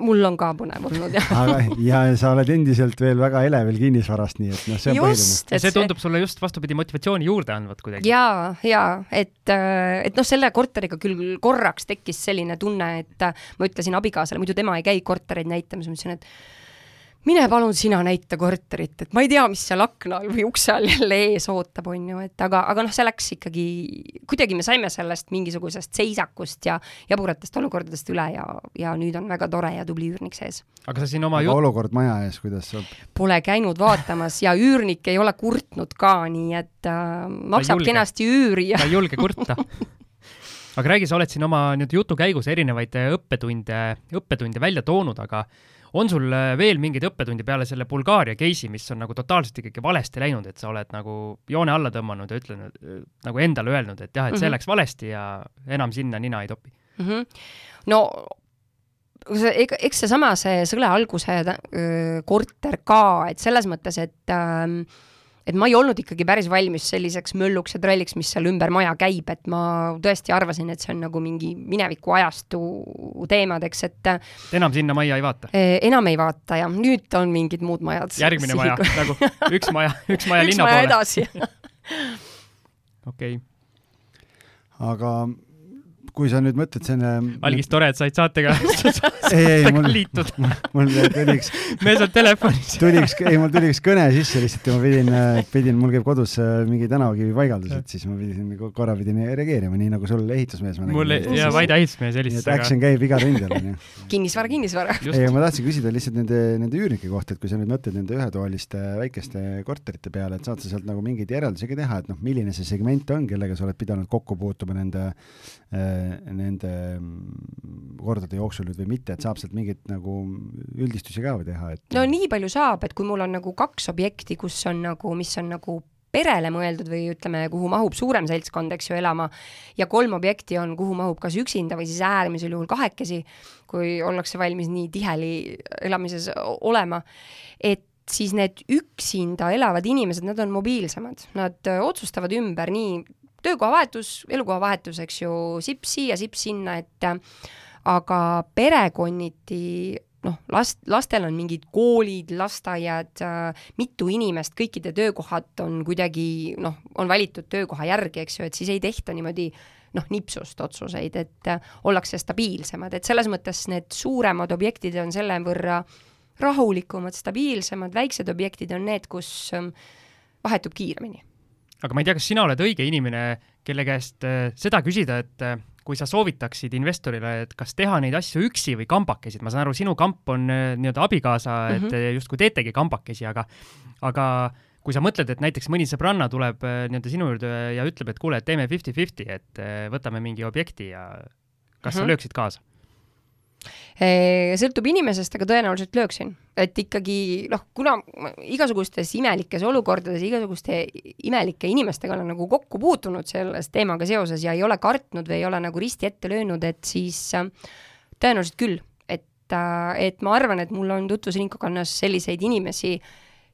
[SPEAKER 3] mul on ka põnev olnud, jah.
[SPEAKER 2] aga, ja sa oled endiselt veel väga elevil kinnisvarast, nii et noh, see on
[SPEAKER 1] just, põhiline. see tundub sulle just vastupidi motivatsiooni juurde andvat kuidagi.
[SPEAKER 3] jaa, jaa, et, äh, et noh, selle korteriga küll korraks tekkis selline tunne, et äh, ma ütlesin abikaasale, muidu tema ei käi kortereid näitamas, ma ütlesin, et mine palun sina näita korterit, et ma ei tea, mis seal akna all või ukse all jälle ees ootab, on ju, et aga, aga noh, see läks ikkagi, kuidagi me saime sellest mingisugusest seisakust ja jaburatest olukordadest üle ja, ja nüüd on väga tore ja tubli üürnik sees.
[SPEAKER 1] aga sa siin oma
[SPEAKER 2] jut... olukord maja ees, kuidas saab?
[SPEAKER 3] Pole käinud vaatamas ja üürnik ei ole kurtnud ka, nii et äh, maksab kenasti üüri
[SPEAKER 1] ja ta ei julge kurta aga räägi, sa oled siin oma nii-öelda jutu käigus erinevaid õppetunde, õppetunde välja toonud, aga on sul äh, veel mingeid õppetundi peale selle Bulgaaria case'i, mis on nagu totaalselt ikkagi valesti läinud, et sa oled nagu joone alla tõmmanud ja ütlenud, äh, nagu endale öelnud, et jah, et see mm -hmm. läks valesti ja enam sinna nina ei topi
[SPEAKER 3] mm? -hmm. no ega, eks seesama, see sõle alguse öö, korter ka, et selles mõttes, et ähm, et ma ei olnud ikkagi päris valmis selliseks mölluks ja tralliks, mis seal ümber maja käib, et ma tõesti arvasin, et see on nagu mingi mineviku ajastu teemad, eks, et
[SPEAKER 1] enam sinna majja ei vaata?
[SPEAKER 3] Eh, enam ei vaata jah, nüüd on mingid muud majad.
[SPEAKER 1] järgmine maja, nagu üks maja, üks maja linna poole.
[SPEAKER 3] üks maja edasi
[SPEAKER 1] okei okay.
[SPEAKER 2] aga kui sa nüüd mõtled selle
[SPEAKER 1] algis, tore, et said saatega
[SPEAKER 2] ei, ei, mul, liituda. mul tuli üks
[SPEAKER 1] mees on telefonis
[SPEAKER 2] tuli üks, ei, mul tuli üks kõne sisse lihtsalt ja ma pidin, pidin, mul käib kodus äh, mingi tänavakivi paigaldus, et siis ma pidin, korra pidin reageerima, nii nagu sul ehitusmees.
[SPEAKER 1] mul ja Vaide ehitusmees helistas.
[SPEAKER 2] action käib igal rindel, onju.
[SPEAKER 3] kinnisvara, kinnisvara.
[SPEAKER 2] ei, ma tahtsin küsida lihtsalt nende, nende üürnike kohta, et kui sa nüüd mõtled nende ühetoaliste väikeste korterite peale, et saad sa sealt nagu mingeid järeldusi ka teha, et noh, milline see segment on, kellega sa oled pidanud kokku puutuma nende Äh, nende mm, kordade jooksul nüüd või mitte, et saab sealt mingeid nagu üldistusi ka teha, et
[SPEAKER 3] no nii palju saab, et kui mul on nagu kaks objekti, kus on nagu, mis on nagu perele mõeldud või ütleme, kuhu mahub suurem seltskond, eks ju, elama, ja kolm objekti on, kuhu mahub kas üksinda või siis äärmisel juhul kahekesi, kui ollakse valmis nii tiheli elamises olema, et siis need üksinda elavad inimesed, nad on mobiilsemad, nad otsustavad ümber nii töökohavahetus, elukohavahetus, eks ju, sips siia, sips sinna, et aga perekonniti noh, last, lastel on mingid koolid, lasteaiad äh,, mitu inimest, kõikide töökohad on kuidagi noh, on valitud töökoha järgi, eks ju, et siis ei tehta niimoodi noh, nipsust otsuseid, et äh, ollakse stabiilsemad, et selles mõttes need suuremad objektid on selle võrra rahulikumad, stabiilsemad, väiksed objektid on need, kus äh, vahetub kiiremini
[SPEAKER 1] aga ma ei tea, kas sina oled õige inimene, kelle käest äh, seda küsida, et äh, kui sa soovitaksid investorile, et kas teha neid asju üksi või kambakesi, et ma saan aru, sinu kamp on äh, nii-öelda abikaasa mm, -hmm. et justkui teetegi kambakesi, aga, aga kui sa mõtled, et näiteks mõni sõbranna tuleb nii-öelda sinu juurde ja ütleb, et kuule, et teeme fifty-fifty, et võtame mingi objekti ja kas mm -hmm. sa mhm. lööksid kaasa?
[SPEAKER 3] Sõltub inimesest, aga tõenäoliselt lööksin. et ikkagi noh, kuna igasugustes imelikes olukordades, igasuguste imelike inimestega olen nagu kokku puutunud selles teemaga seoses ja ei ole kartnud või ei ole nagu risti ette löönud, et siis äh, tõenäoliselt küll, et, äh, et ma arvan, et mul on tutvusringkonnas selliseid inimesi,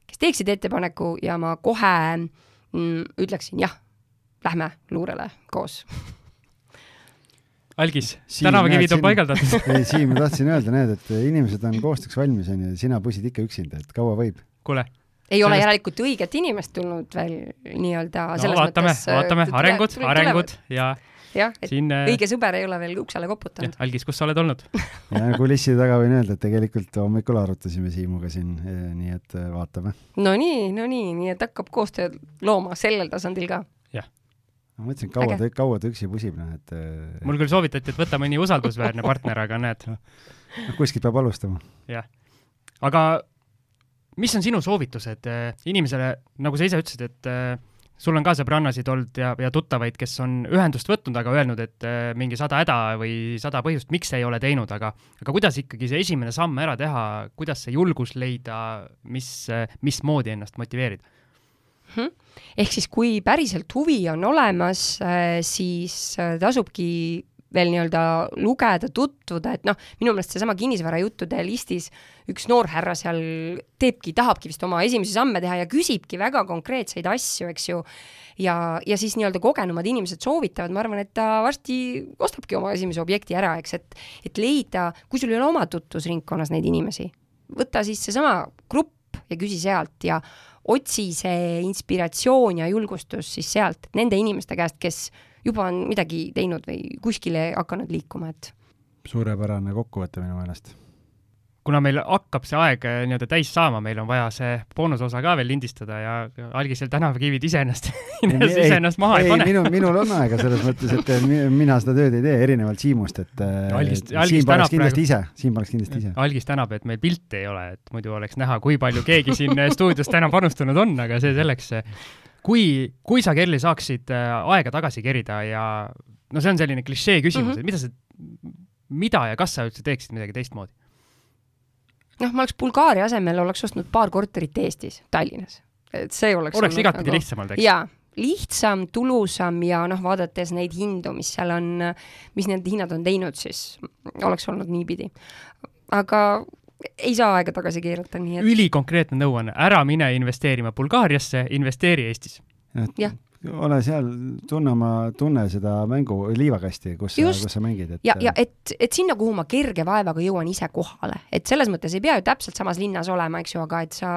[SPEAKER 3] kes teeksid ettepaneku ja ma kohe mm, ütleksin jah, lähme luurele koos
[SPEAKER 1] algis, tänavakivid on paigaldatud
[SPEAKER 2] ei, Siim, ma tahtsin öelda, näed, et inimesed on koostööks valmis, onju, sina pusid ikka üksinda, et kaua võib?
[SPEAKER 1] kuule.
[SPEAKER 3] ei sellest... ole järelikult õiget inimest tulnud veel nii-öelda
[SPEAKER 1] no, selles vaatame, mõttes. vaatame, äh, arengud, arengud ja
[SPEAKER 3] jah, et siin, äh, õige sõber ei ole veel uksele koputanud.
[SPEAKER 1] algis, kus sa oled olnud
[SPEAKER 2] ja kulisside taga võin öelda, et tegelikult hommikul arutasime Siimuga siin, äh, nii et vaatame.
[SPEAKER 3] no nii, no nii, nii et hakkab koostööd looma sellel tasandil ka
[SPEAKER 2] ma mõtlesin, kaua ta, kaua ta üksi pusib, noh et
[SPEAKER 1] mul küll soovitati, et võta mõni usaldusväärne partner, aga näed.
[SPEAKER 2] noh, kuskilt peab alustama.
[SPEAKER 1] jah. aga mis on sinu soovitused äh, inimesele, nagu sa ise ütlesid, et äh, sul on ka sõbrannasid olnud ja, ja tuttavaid, kes on ühendust võtnud, aga öelnud, et äh, mingi sada häda või sada põhjust, miks ei ole teinud, aga aga kuidas ikkagi see esimene samm ära teha, kuidas see julgus leida, mis, mismoodi ennast motiveerida
[SPEAKER 3] ehk siis, kui päriselt huvi on olemas, äh, siis äh, tasubki veel nii-öelda lugeda, tutvuda, et noh, minu meelest seesama kinnisvarajuttude listis üks noorhärra seal teebki, tahabki vist oma esimesi samme teha ja küsibki väga konkreetseid asju, eks ju. ja, ja siis nii-öelda kogenumad inimesed soovitavad, ma arvan, et ta varsti ostabki oma esimese objekti ära, eks, et, et leida, kui sul ei ole oma tutvusringkonnas neid inimesi, võta siis seesama grupp ja küsi sealt ja otsi see inspiratsioon ja julgustus siis sealt, nende inimeste käest, kes juba on midagi teinud või kuskile hakanud liikuma, et.
[SPEAKER 2] suurepärane kokkuvõte minu meelest
[SPEAKER 1] kuna meil hakkab see aeg äh, nii-öelda täis saama, meil on vaja see boonusosa ka veel lindistada ja algisel tänavakivid iseennast iseennast maha ei, ei pane.
[SPEAKER 2] minul, minul on aega selles mõttes, et äh, mina seda tööd ei tee, erinevalt Siimust, et äh,
[SPEAKER 1] algis, algis Siim paneks
[SPEAKER 2] kindlasti ise, Siim paneks kindlasti ise.
[SPEAKER 1] algis tänab, et meil pilti ei ole, et muidu oleks näha, kui palju keegi siin stuudios täna panustanud on, aga see selleks. kui, kui sa, Kerli, saaksid aega tagasi kerida ja no see on selline klišee küsimus mm, -hmm. et mida sa, mida ja kas sa üldse teeksid midagi teistmoodi?
[SPEAKER 3] Noh, ma oleks Bulgaaria asemel oleks ostnud paar korterit Eestis, Tallinnas. et see oleks
[SPEAKER 1] oleks igatpidi nagu... lihtsamalt, eks?
[SPEAKER 3] jaa, lihtsam, tulusam ja noh, vaadates neid hindu, mis seal on, mis need hinnad on teinud, siis oleks olnud niipidi. aga ei saa aega tagasi keerata, nii et
[SPEAKER 1] ülikonkreetne nõuanne, ära mine investeerima Bulgaariasse, investeeri Eestis.
[SPEAKER 3] jah
[SPEAKER 2] ole seal, tunne oma, tunne seda mängu liivakasti, kus sa, kus sa mängid,
[SPEAKER 3] et ja, ja et, et sinna, kuhu ma kerge vaevaga jõuan ise kohale, et selles mõttes ei pea ju täpselt samas linnas olema, eks ju, aga et sa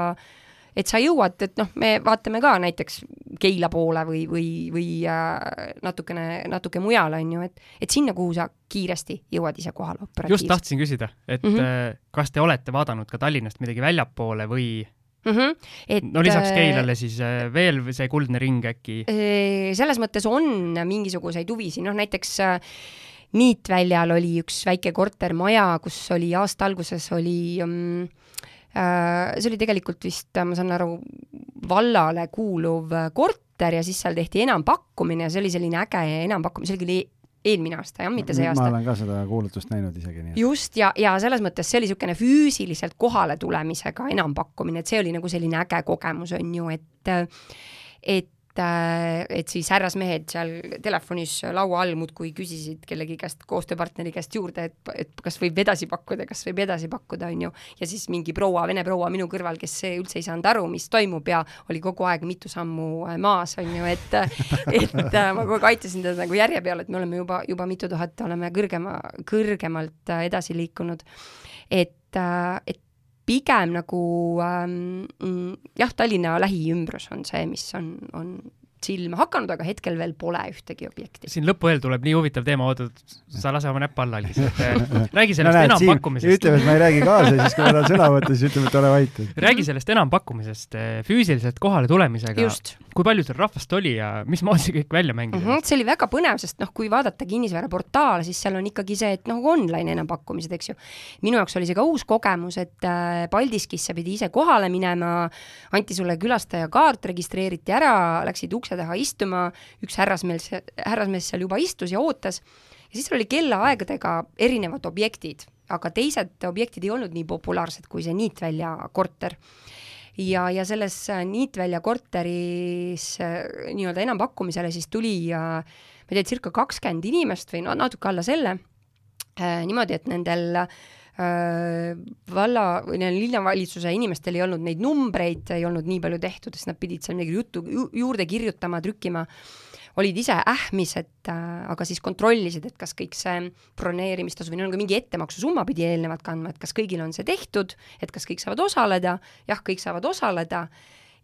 [SPEAKER 3] et sa jõuad, et noh, me vaatame ka näiteks Keila poole või, või, või äh, natukene, natuke mujal, on ju, et, et sinna, kuhu sa kiiresti jõuad ise kohale
[SPEAKER 1] just tahtsin küsida, et mm -hmm. kas te olete vaadanud ka Tallinnast midagi väljapoole või
[SPEAKER 3] mm. -hmm.
[SPEAKER 1] et no lisaks äh, Keilale siis äh, veel see kuldne ring äkki?
[SPEAKER 3] Äh, selles mõttes on mingisuguseid huvisid, noh näiteks Niitväljal oli üks väike kortermaja, kus oli aasta alguses oli um, see oli tegelikult vist, ma saan aru, vallale kuuluv korter ja siis seal tehti enampakkumine ja see oli selline äge enampakkumine, see oli eelmine aasta, jah, mitte see aasta.
[SPEAKER 2] ma olen ka seda kuulutust näinud isegi.
[SPEAKER 3] just, ja, ja selles mõttes see oli niisugune füüsiliselt kohale tulemisega enampakkumine, et see oli nagu selline äge kogemus, on ju, et et et, äh, et siis härrasmehed seal telefonis laua all muudkui küsisid kellegi käest, koostööpartneri käest juurde, et, et kas võib edasi pakkuda, kas võib edasi pakkuda, on ju. ja siis mingi proua, vene proua minu kõrval, kes üldse ei saanud aru, mis toimub ja oli kogu aeg mitu sammu äh, maas, on ju, et, et äh, ma kogu aeg aitasin teda nagu järje peale, et me oleme juba, juba mitu tuhat oleme kõrgema, kõrgemalt edasi liikunud. et, et pigem nagu ähm, mm, jah, Tallinna lähiümbrus on see, mis on, on silma hakanud, aga hetkel veel pole ühtegi objekti.
[SPEAKER 1] siin lõpu eel tuleb nii huvitav teema, oot-oot, sa lase oma näppu alla lihtsalt. Räägi sellest no, enampakkumisest.
[SPEAKER 2] ütleme, et ma ei räägi kaasa, siis kui ma tahan sõna võtta, siis ütleme, et ole vait.
[SPEAKER 1] räägi sellest enampakkumisest, eh, füüsiliselt kohale tulemisega. kui palju seal rahvast oli ja mismoodi see kõik välja mängida mm?
[SPEAKER 3] -hmm, see oli väga põnev, sest noh, kui vaadata kinnisvaraportaale, siis seal on ikkagi see, et noh, online enampakkumised, eks ju. minu jaoks oli see ka uus kogemus, et äh, Paldiskisse pidi ise kohale minema, anti sulle külastajakaart, registreeriti ära, läksid ukse taha istuma, üks härrasmees, härrasmees seal juba istus ja ootas. Ja siis seal oli kellaaegadega erinevad objektid, aga teised objektid ei olnud nii populaarsed kui see Niitvälja korter. Ja, ja selles Niitvälja korteris nii-öelda enampakkumisele siis tuli ma ei tea, circa kakskümmend inimest või no natuke alla selle, niimoodi, et nendel valla või linnavalitsuse inimestel ei olnud neid numbreid, ei olnud nii palju tehtud, sest nad pidid seal midagi juttu ju, juurde kirjutama, trükkima. Olid ise ähmis, et äh, aga siis kontrollisid, et kas kõik see broneerimistasu või neil on ka mingi ettemaksusumma pidi eelnevalt kandma, et kas kõigil on see tehtud, et kas kõik saavad osaleda, jah, kõik saavad osaleda,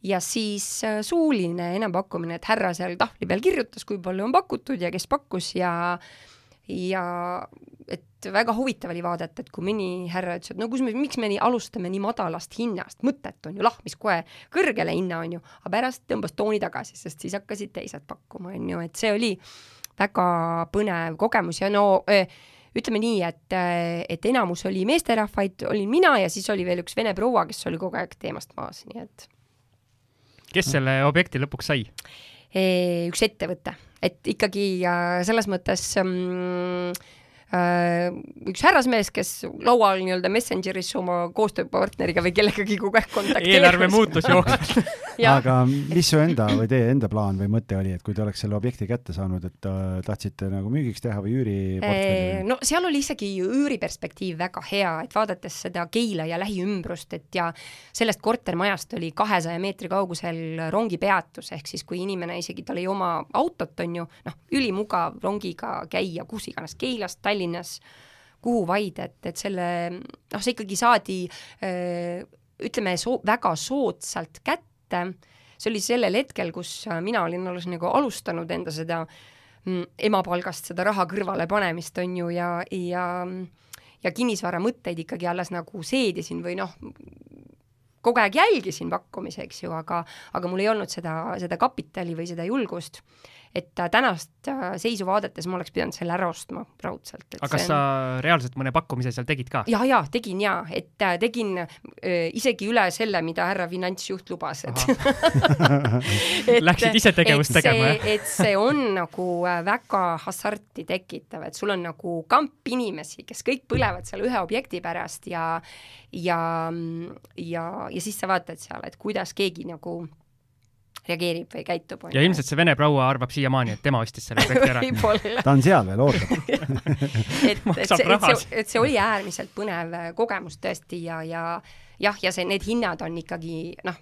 [SPEAKER 3] ja siis äh, suuline enampakkumine, et härra seal tahvli peal kirjutas, kui palju on pakutud ja kes pakkus ja ja et väga huvitav oli vaadata, et kui mõni härra ütles, et no kus me, miks me nii alustame nii madalast hinnast, mõttetu on ju, lahmis kohe kõrgele hinna, on ju, aga pärast tõmbas tooni tagasi, sest siis hakkasid teised pakkuma, on ju, et see oli väga põnev kogemus. Ja no ütleme nii, et, et enamus oli meesterahvaid, olin mina ja siis oli veel üks vene proua, kes oli kogu aeg teemast maas, nii et
[SPEAKER 1] kes selle objekti lõpuks sai?
[SPEAKER 3] üks ettevõte et ikkagi selles mõttes Äh, üks härrasmees, kes laual nii-öelda Messengeris oma koostööpartneriga või kellegagi kogu aeg kontakteerus.
[SPEAKER 1] eelarve muutus jooksvalt
[SPEAKER 2] aga mis su enda või teie enda plaan või mõte oli, et kui te oleks selle objekti kätte saanud, et äh, tahtsite nagu müügiks teha või üüriportfelli?
[SPEAKER 3] no seal oli isegi üüriperspektiiv väga hea, et vaadates seda Keila ja lähiümbrust, et ja sellest kortermajast oli kahesaja meetri kaugusel rongipeatus, ehk siis kui inimene isegi, tal ei oma autot, on ju, noh, ülimugav rongiga käia kus iganes, Keilast, Tallinnast, Tallinnas, kuhu vaid, et, et selle noh, see ikkagi saadi ütleme, soo-, väga soodsalt kätte, see oli sellel hetkel, kus mina olin alles nagu alustanud enda seda mm, emapalgast seda raha kõrvale panemist, on ju, ja, ja ja kinnisvara mõtteid ikkagi alles nagu seedisin või noh, kogu aeg jälgisin pakkumisi, eks ju, aga aga mul ei olnud seda, seda kapitali või seda julgust et tänast äh, seisu vaadates ma oleks pidanud selle ära ostma raudselt.
[SPEAKER 1] aga kas on... sa reaalselt mõne pakkumise seal tegid ka?
[SPEAKER 3] ja, ja tegin ja, et äh, tegin äh, isegi üle selle, mida härra finantsjuht lubas, et
[SPEAKER 1] Läksid ise tegevust tegema,
[SPEAKER 3] jah? et see on nagu äh, väga hasarti tekitav, et sul on nagu kamp inimesi, kes kõik põlevad seal ühe objekti pärast ja ja, ja, ja siis sa vaatad seal, et kuidas keegi nagu reageerib või käitub.
[SPEAKER 1] ja ilmselt see vene proua arvab siiamaani, et tema ostis selle objekti ära.
[SPEAKER 2] Ta on seal veel, ootab.
[SPEAKER 3] Et, et see, et see, et see oli äärmiselt põnev äh, kogemus tõesti ja, ja jah, ja see, need hinnad on ikkagi noh,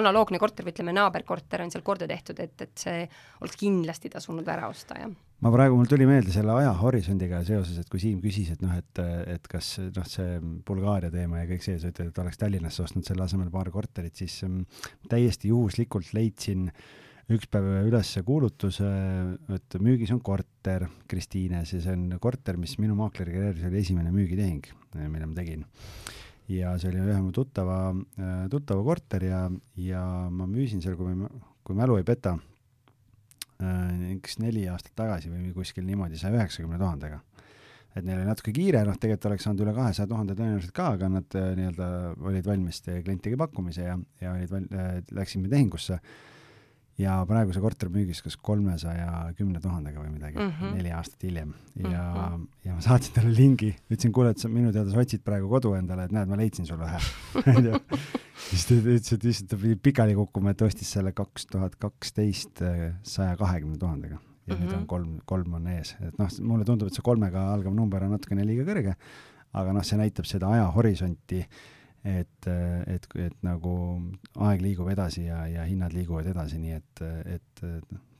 [SPEAKER 3] analoogne korter või ütleme, naaberkorter on seal korda tehtud, et, et see oleks kindlasti tasunud ära osta, jah
[SPEAKER 2] ma praegu, mul tuli meelde selle ajahorisondiga seoses, et kui Siim küsis, et noh, et, et kas noh, see Bulgaaria teema ja kõik see, sa ütled, et oleks Tallinnasse ostnud selle asemel paar korterit, siis ähm, täiesti juhuslikult leidsin üks päev üles kuulutuse, et müügis on korter Kristiines ja see on korter, mis minu maakleri karjääris oli esimene müügitehing, mille ma tegin. ja see oli ühe mu tuttava, tuttava korter ja, ja ma müüsin seal, kui ma, kui mälu ei peta Äh, üks neli aastat tagasi või kuskil niimoodi saja üheksakümne tuhandega. et neil oli natuke kiire, noh, tegelikult oleks saanud üle kahesaja tuhande tõenäoliselt ka, aga nad äh, nii-öelda olid valmis klientidega pakkumise ja, ja olid val-, äh, läksime tehingusse ja praegu see korter müügis kas kolmesaja kümne tuhandega või midagi mm, -hmm. neli aastat hiljem. ja mm, -hmm. ja ma saatsin talle lingi, ütlesin, kuule, et sa minu teada sa otsid praegu kodu endale, et näed, ma leidsin sulle ühe siis ta ütles, et lihtsalt ta pidi pikali kukkuma, et ostis selle kaks tuhat kaksteist saja kahekümne tuhandega ja mm -hmm. nüüd on mhm. kolm, kolm on ees, et noh, mulle tundub, et see kolmega algav number on natukene liiga kõrge, aga noh, see näitab seda ajahorisonti et, et, et nagu aeg liigub edasi ja, ja hinnad liiguvad edasi, nii et, et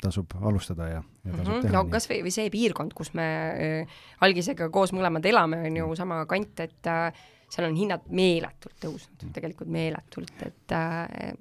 [SPEAKER 2] tasub alustada ja, ja tasub mm -hmm. teha.
[SPEAKER 3] no kas või, või see piirkond, kus me äh, algisega koos mõlemad elame, on ju mm. sama kant, et äh, seal on hinnad meeletult tõusnud mm., tegelikult meeletult, et äh,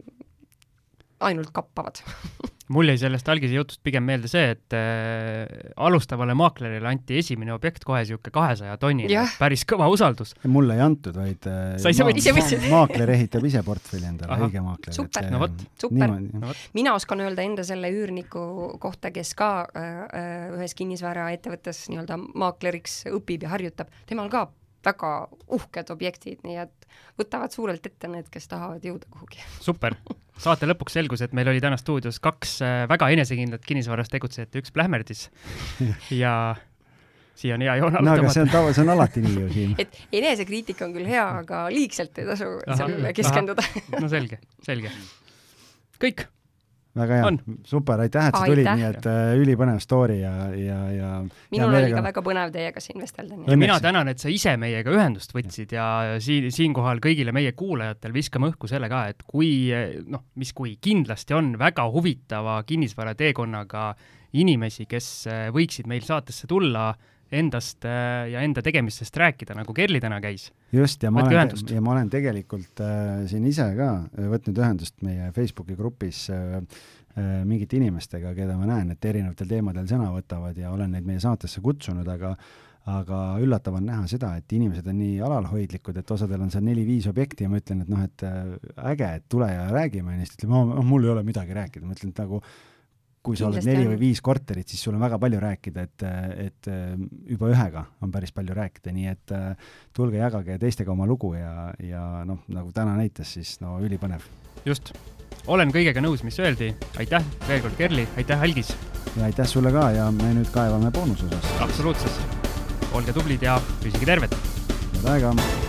[SPEAKER 3] ainult kappavad
[SPEAKER 1] mul jäi sellest algise jutust pigem meelde see, et äh, alustavale maaklerile anti esimene objekt kohe niisugune kahesaja tonnine, päris kõva usaldus.
[SPEAKER 2] mulle ei antud, vaid äh,
[SPEAKER 1] võtsid
[SPEAKER 2] ma, maakler ehitab ise portfelli endale, õige maakler.
[SPEAKER 3] super, no vot, super. No, mina oskan öelda enda selle üürniku kohta, kes ka äh, äh ühes kinnisvaraettevõttes nii-öelda maakleriks õpib ja harjutab, temal ka väga uhked objektid, nii et võtavad suurelt ette need, kes tahavad jõuda kuhugi.
[SPEAKER 1] super, saate lõpuks selgus, et meil oli täna stuudios kaks äh, väga enesekindlat kinnisvaras tegutsejat ja üks plähmerdis ja siia on hea joon
[SPEAKER 2] no
[SPEAKER 1] alla
[SPEAKER 2] see
[SPEAKER 1] tõmmata
[SPEAKER 2] on tava, see on alati nii ju siin.
[SPEAKER 3] et enesekriitika on küll hea, aga liigselt ei tasu sellele keskenduda.
[SPEAKER 1] no selge, selge. kõik,
[SPEAKER 2] väga hea.
[SPEAKER 1] On.,
[SPEAKER 2] super, aitäh, et sa tulid, nii et äh, ülipõnev story ja, ja, ja
[SPEAKER 3] minul oli ka väga põnev teiega siin vestelda, nii
[SPEAKER 1] ja mina tänan, et sa ise meiega ühendust võtsid ja siin, siinkohal kõigile meie kuulajatel viskame õhku selle ka, et kui noh, mis kui kindlasti on väga huvitava kinnisvarateekonnaga inimesi, kes äh, võiksid meil saatesse tulla, endast äh, ja enda tegemistest rääkida, nagu Kerli täna käis.
[SPEAKER 2] just, ja ma
[SPEAKER 1] Võtke
[SPEAKER 2] olen ja ma olen tegelikult äh, siin ise ka äh, võtnud ühendust meie Facebooki grupis äh, äh, mingite inimestega, keda ma näen, et erinevatel teemadel sõna võtavad ja olen neid meie saatesse kutsunud, aga aga üllatav on näha seda, et inimesed on nii alalhoidlikud, et osadel on seal neli-viis objekti ja ma ütlen, et noh, et äh, äge, et tule ja räägime, ta ütleb, mul ei ole midagi rääkida, ma ütlen, et nagu kui sa oled
[SPEAKER 3] Kindlasti
[SPEAKER 2] neli
[SPEAKER 3] on.
[SPEAKER 2] või viis korterit, siis sul on väga palju rääkida, et, et äh, juba ühega on päris palju rääkida, nii et äh, tulge jagage teistega oma lugu ja, ja noh, nagu täna näitas, siis no ülipõnev.
[SPEAKER 1] just, olen kõigega nõus, mis öeldi, aitäh veel kord, Kerli, aitäh, Algis,
[SPEAKER 2] ja aitäh sulle ka ja me nüüd kaevame boonusosas.
[SPEAKER 1] absoluutselt. olge tublid ja püsige terved
[SPEAKER 2] head aega!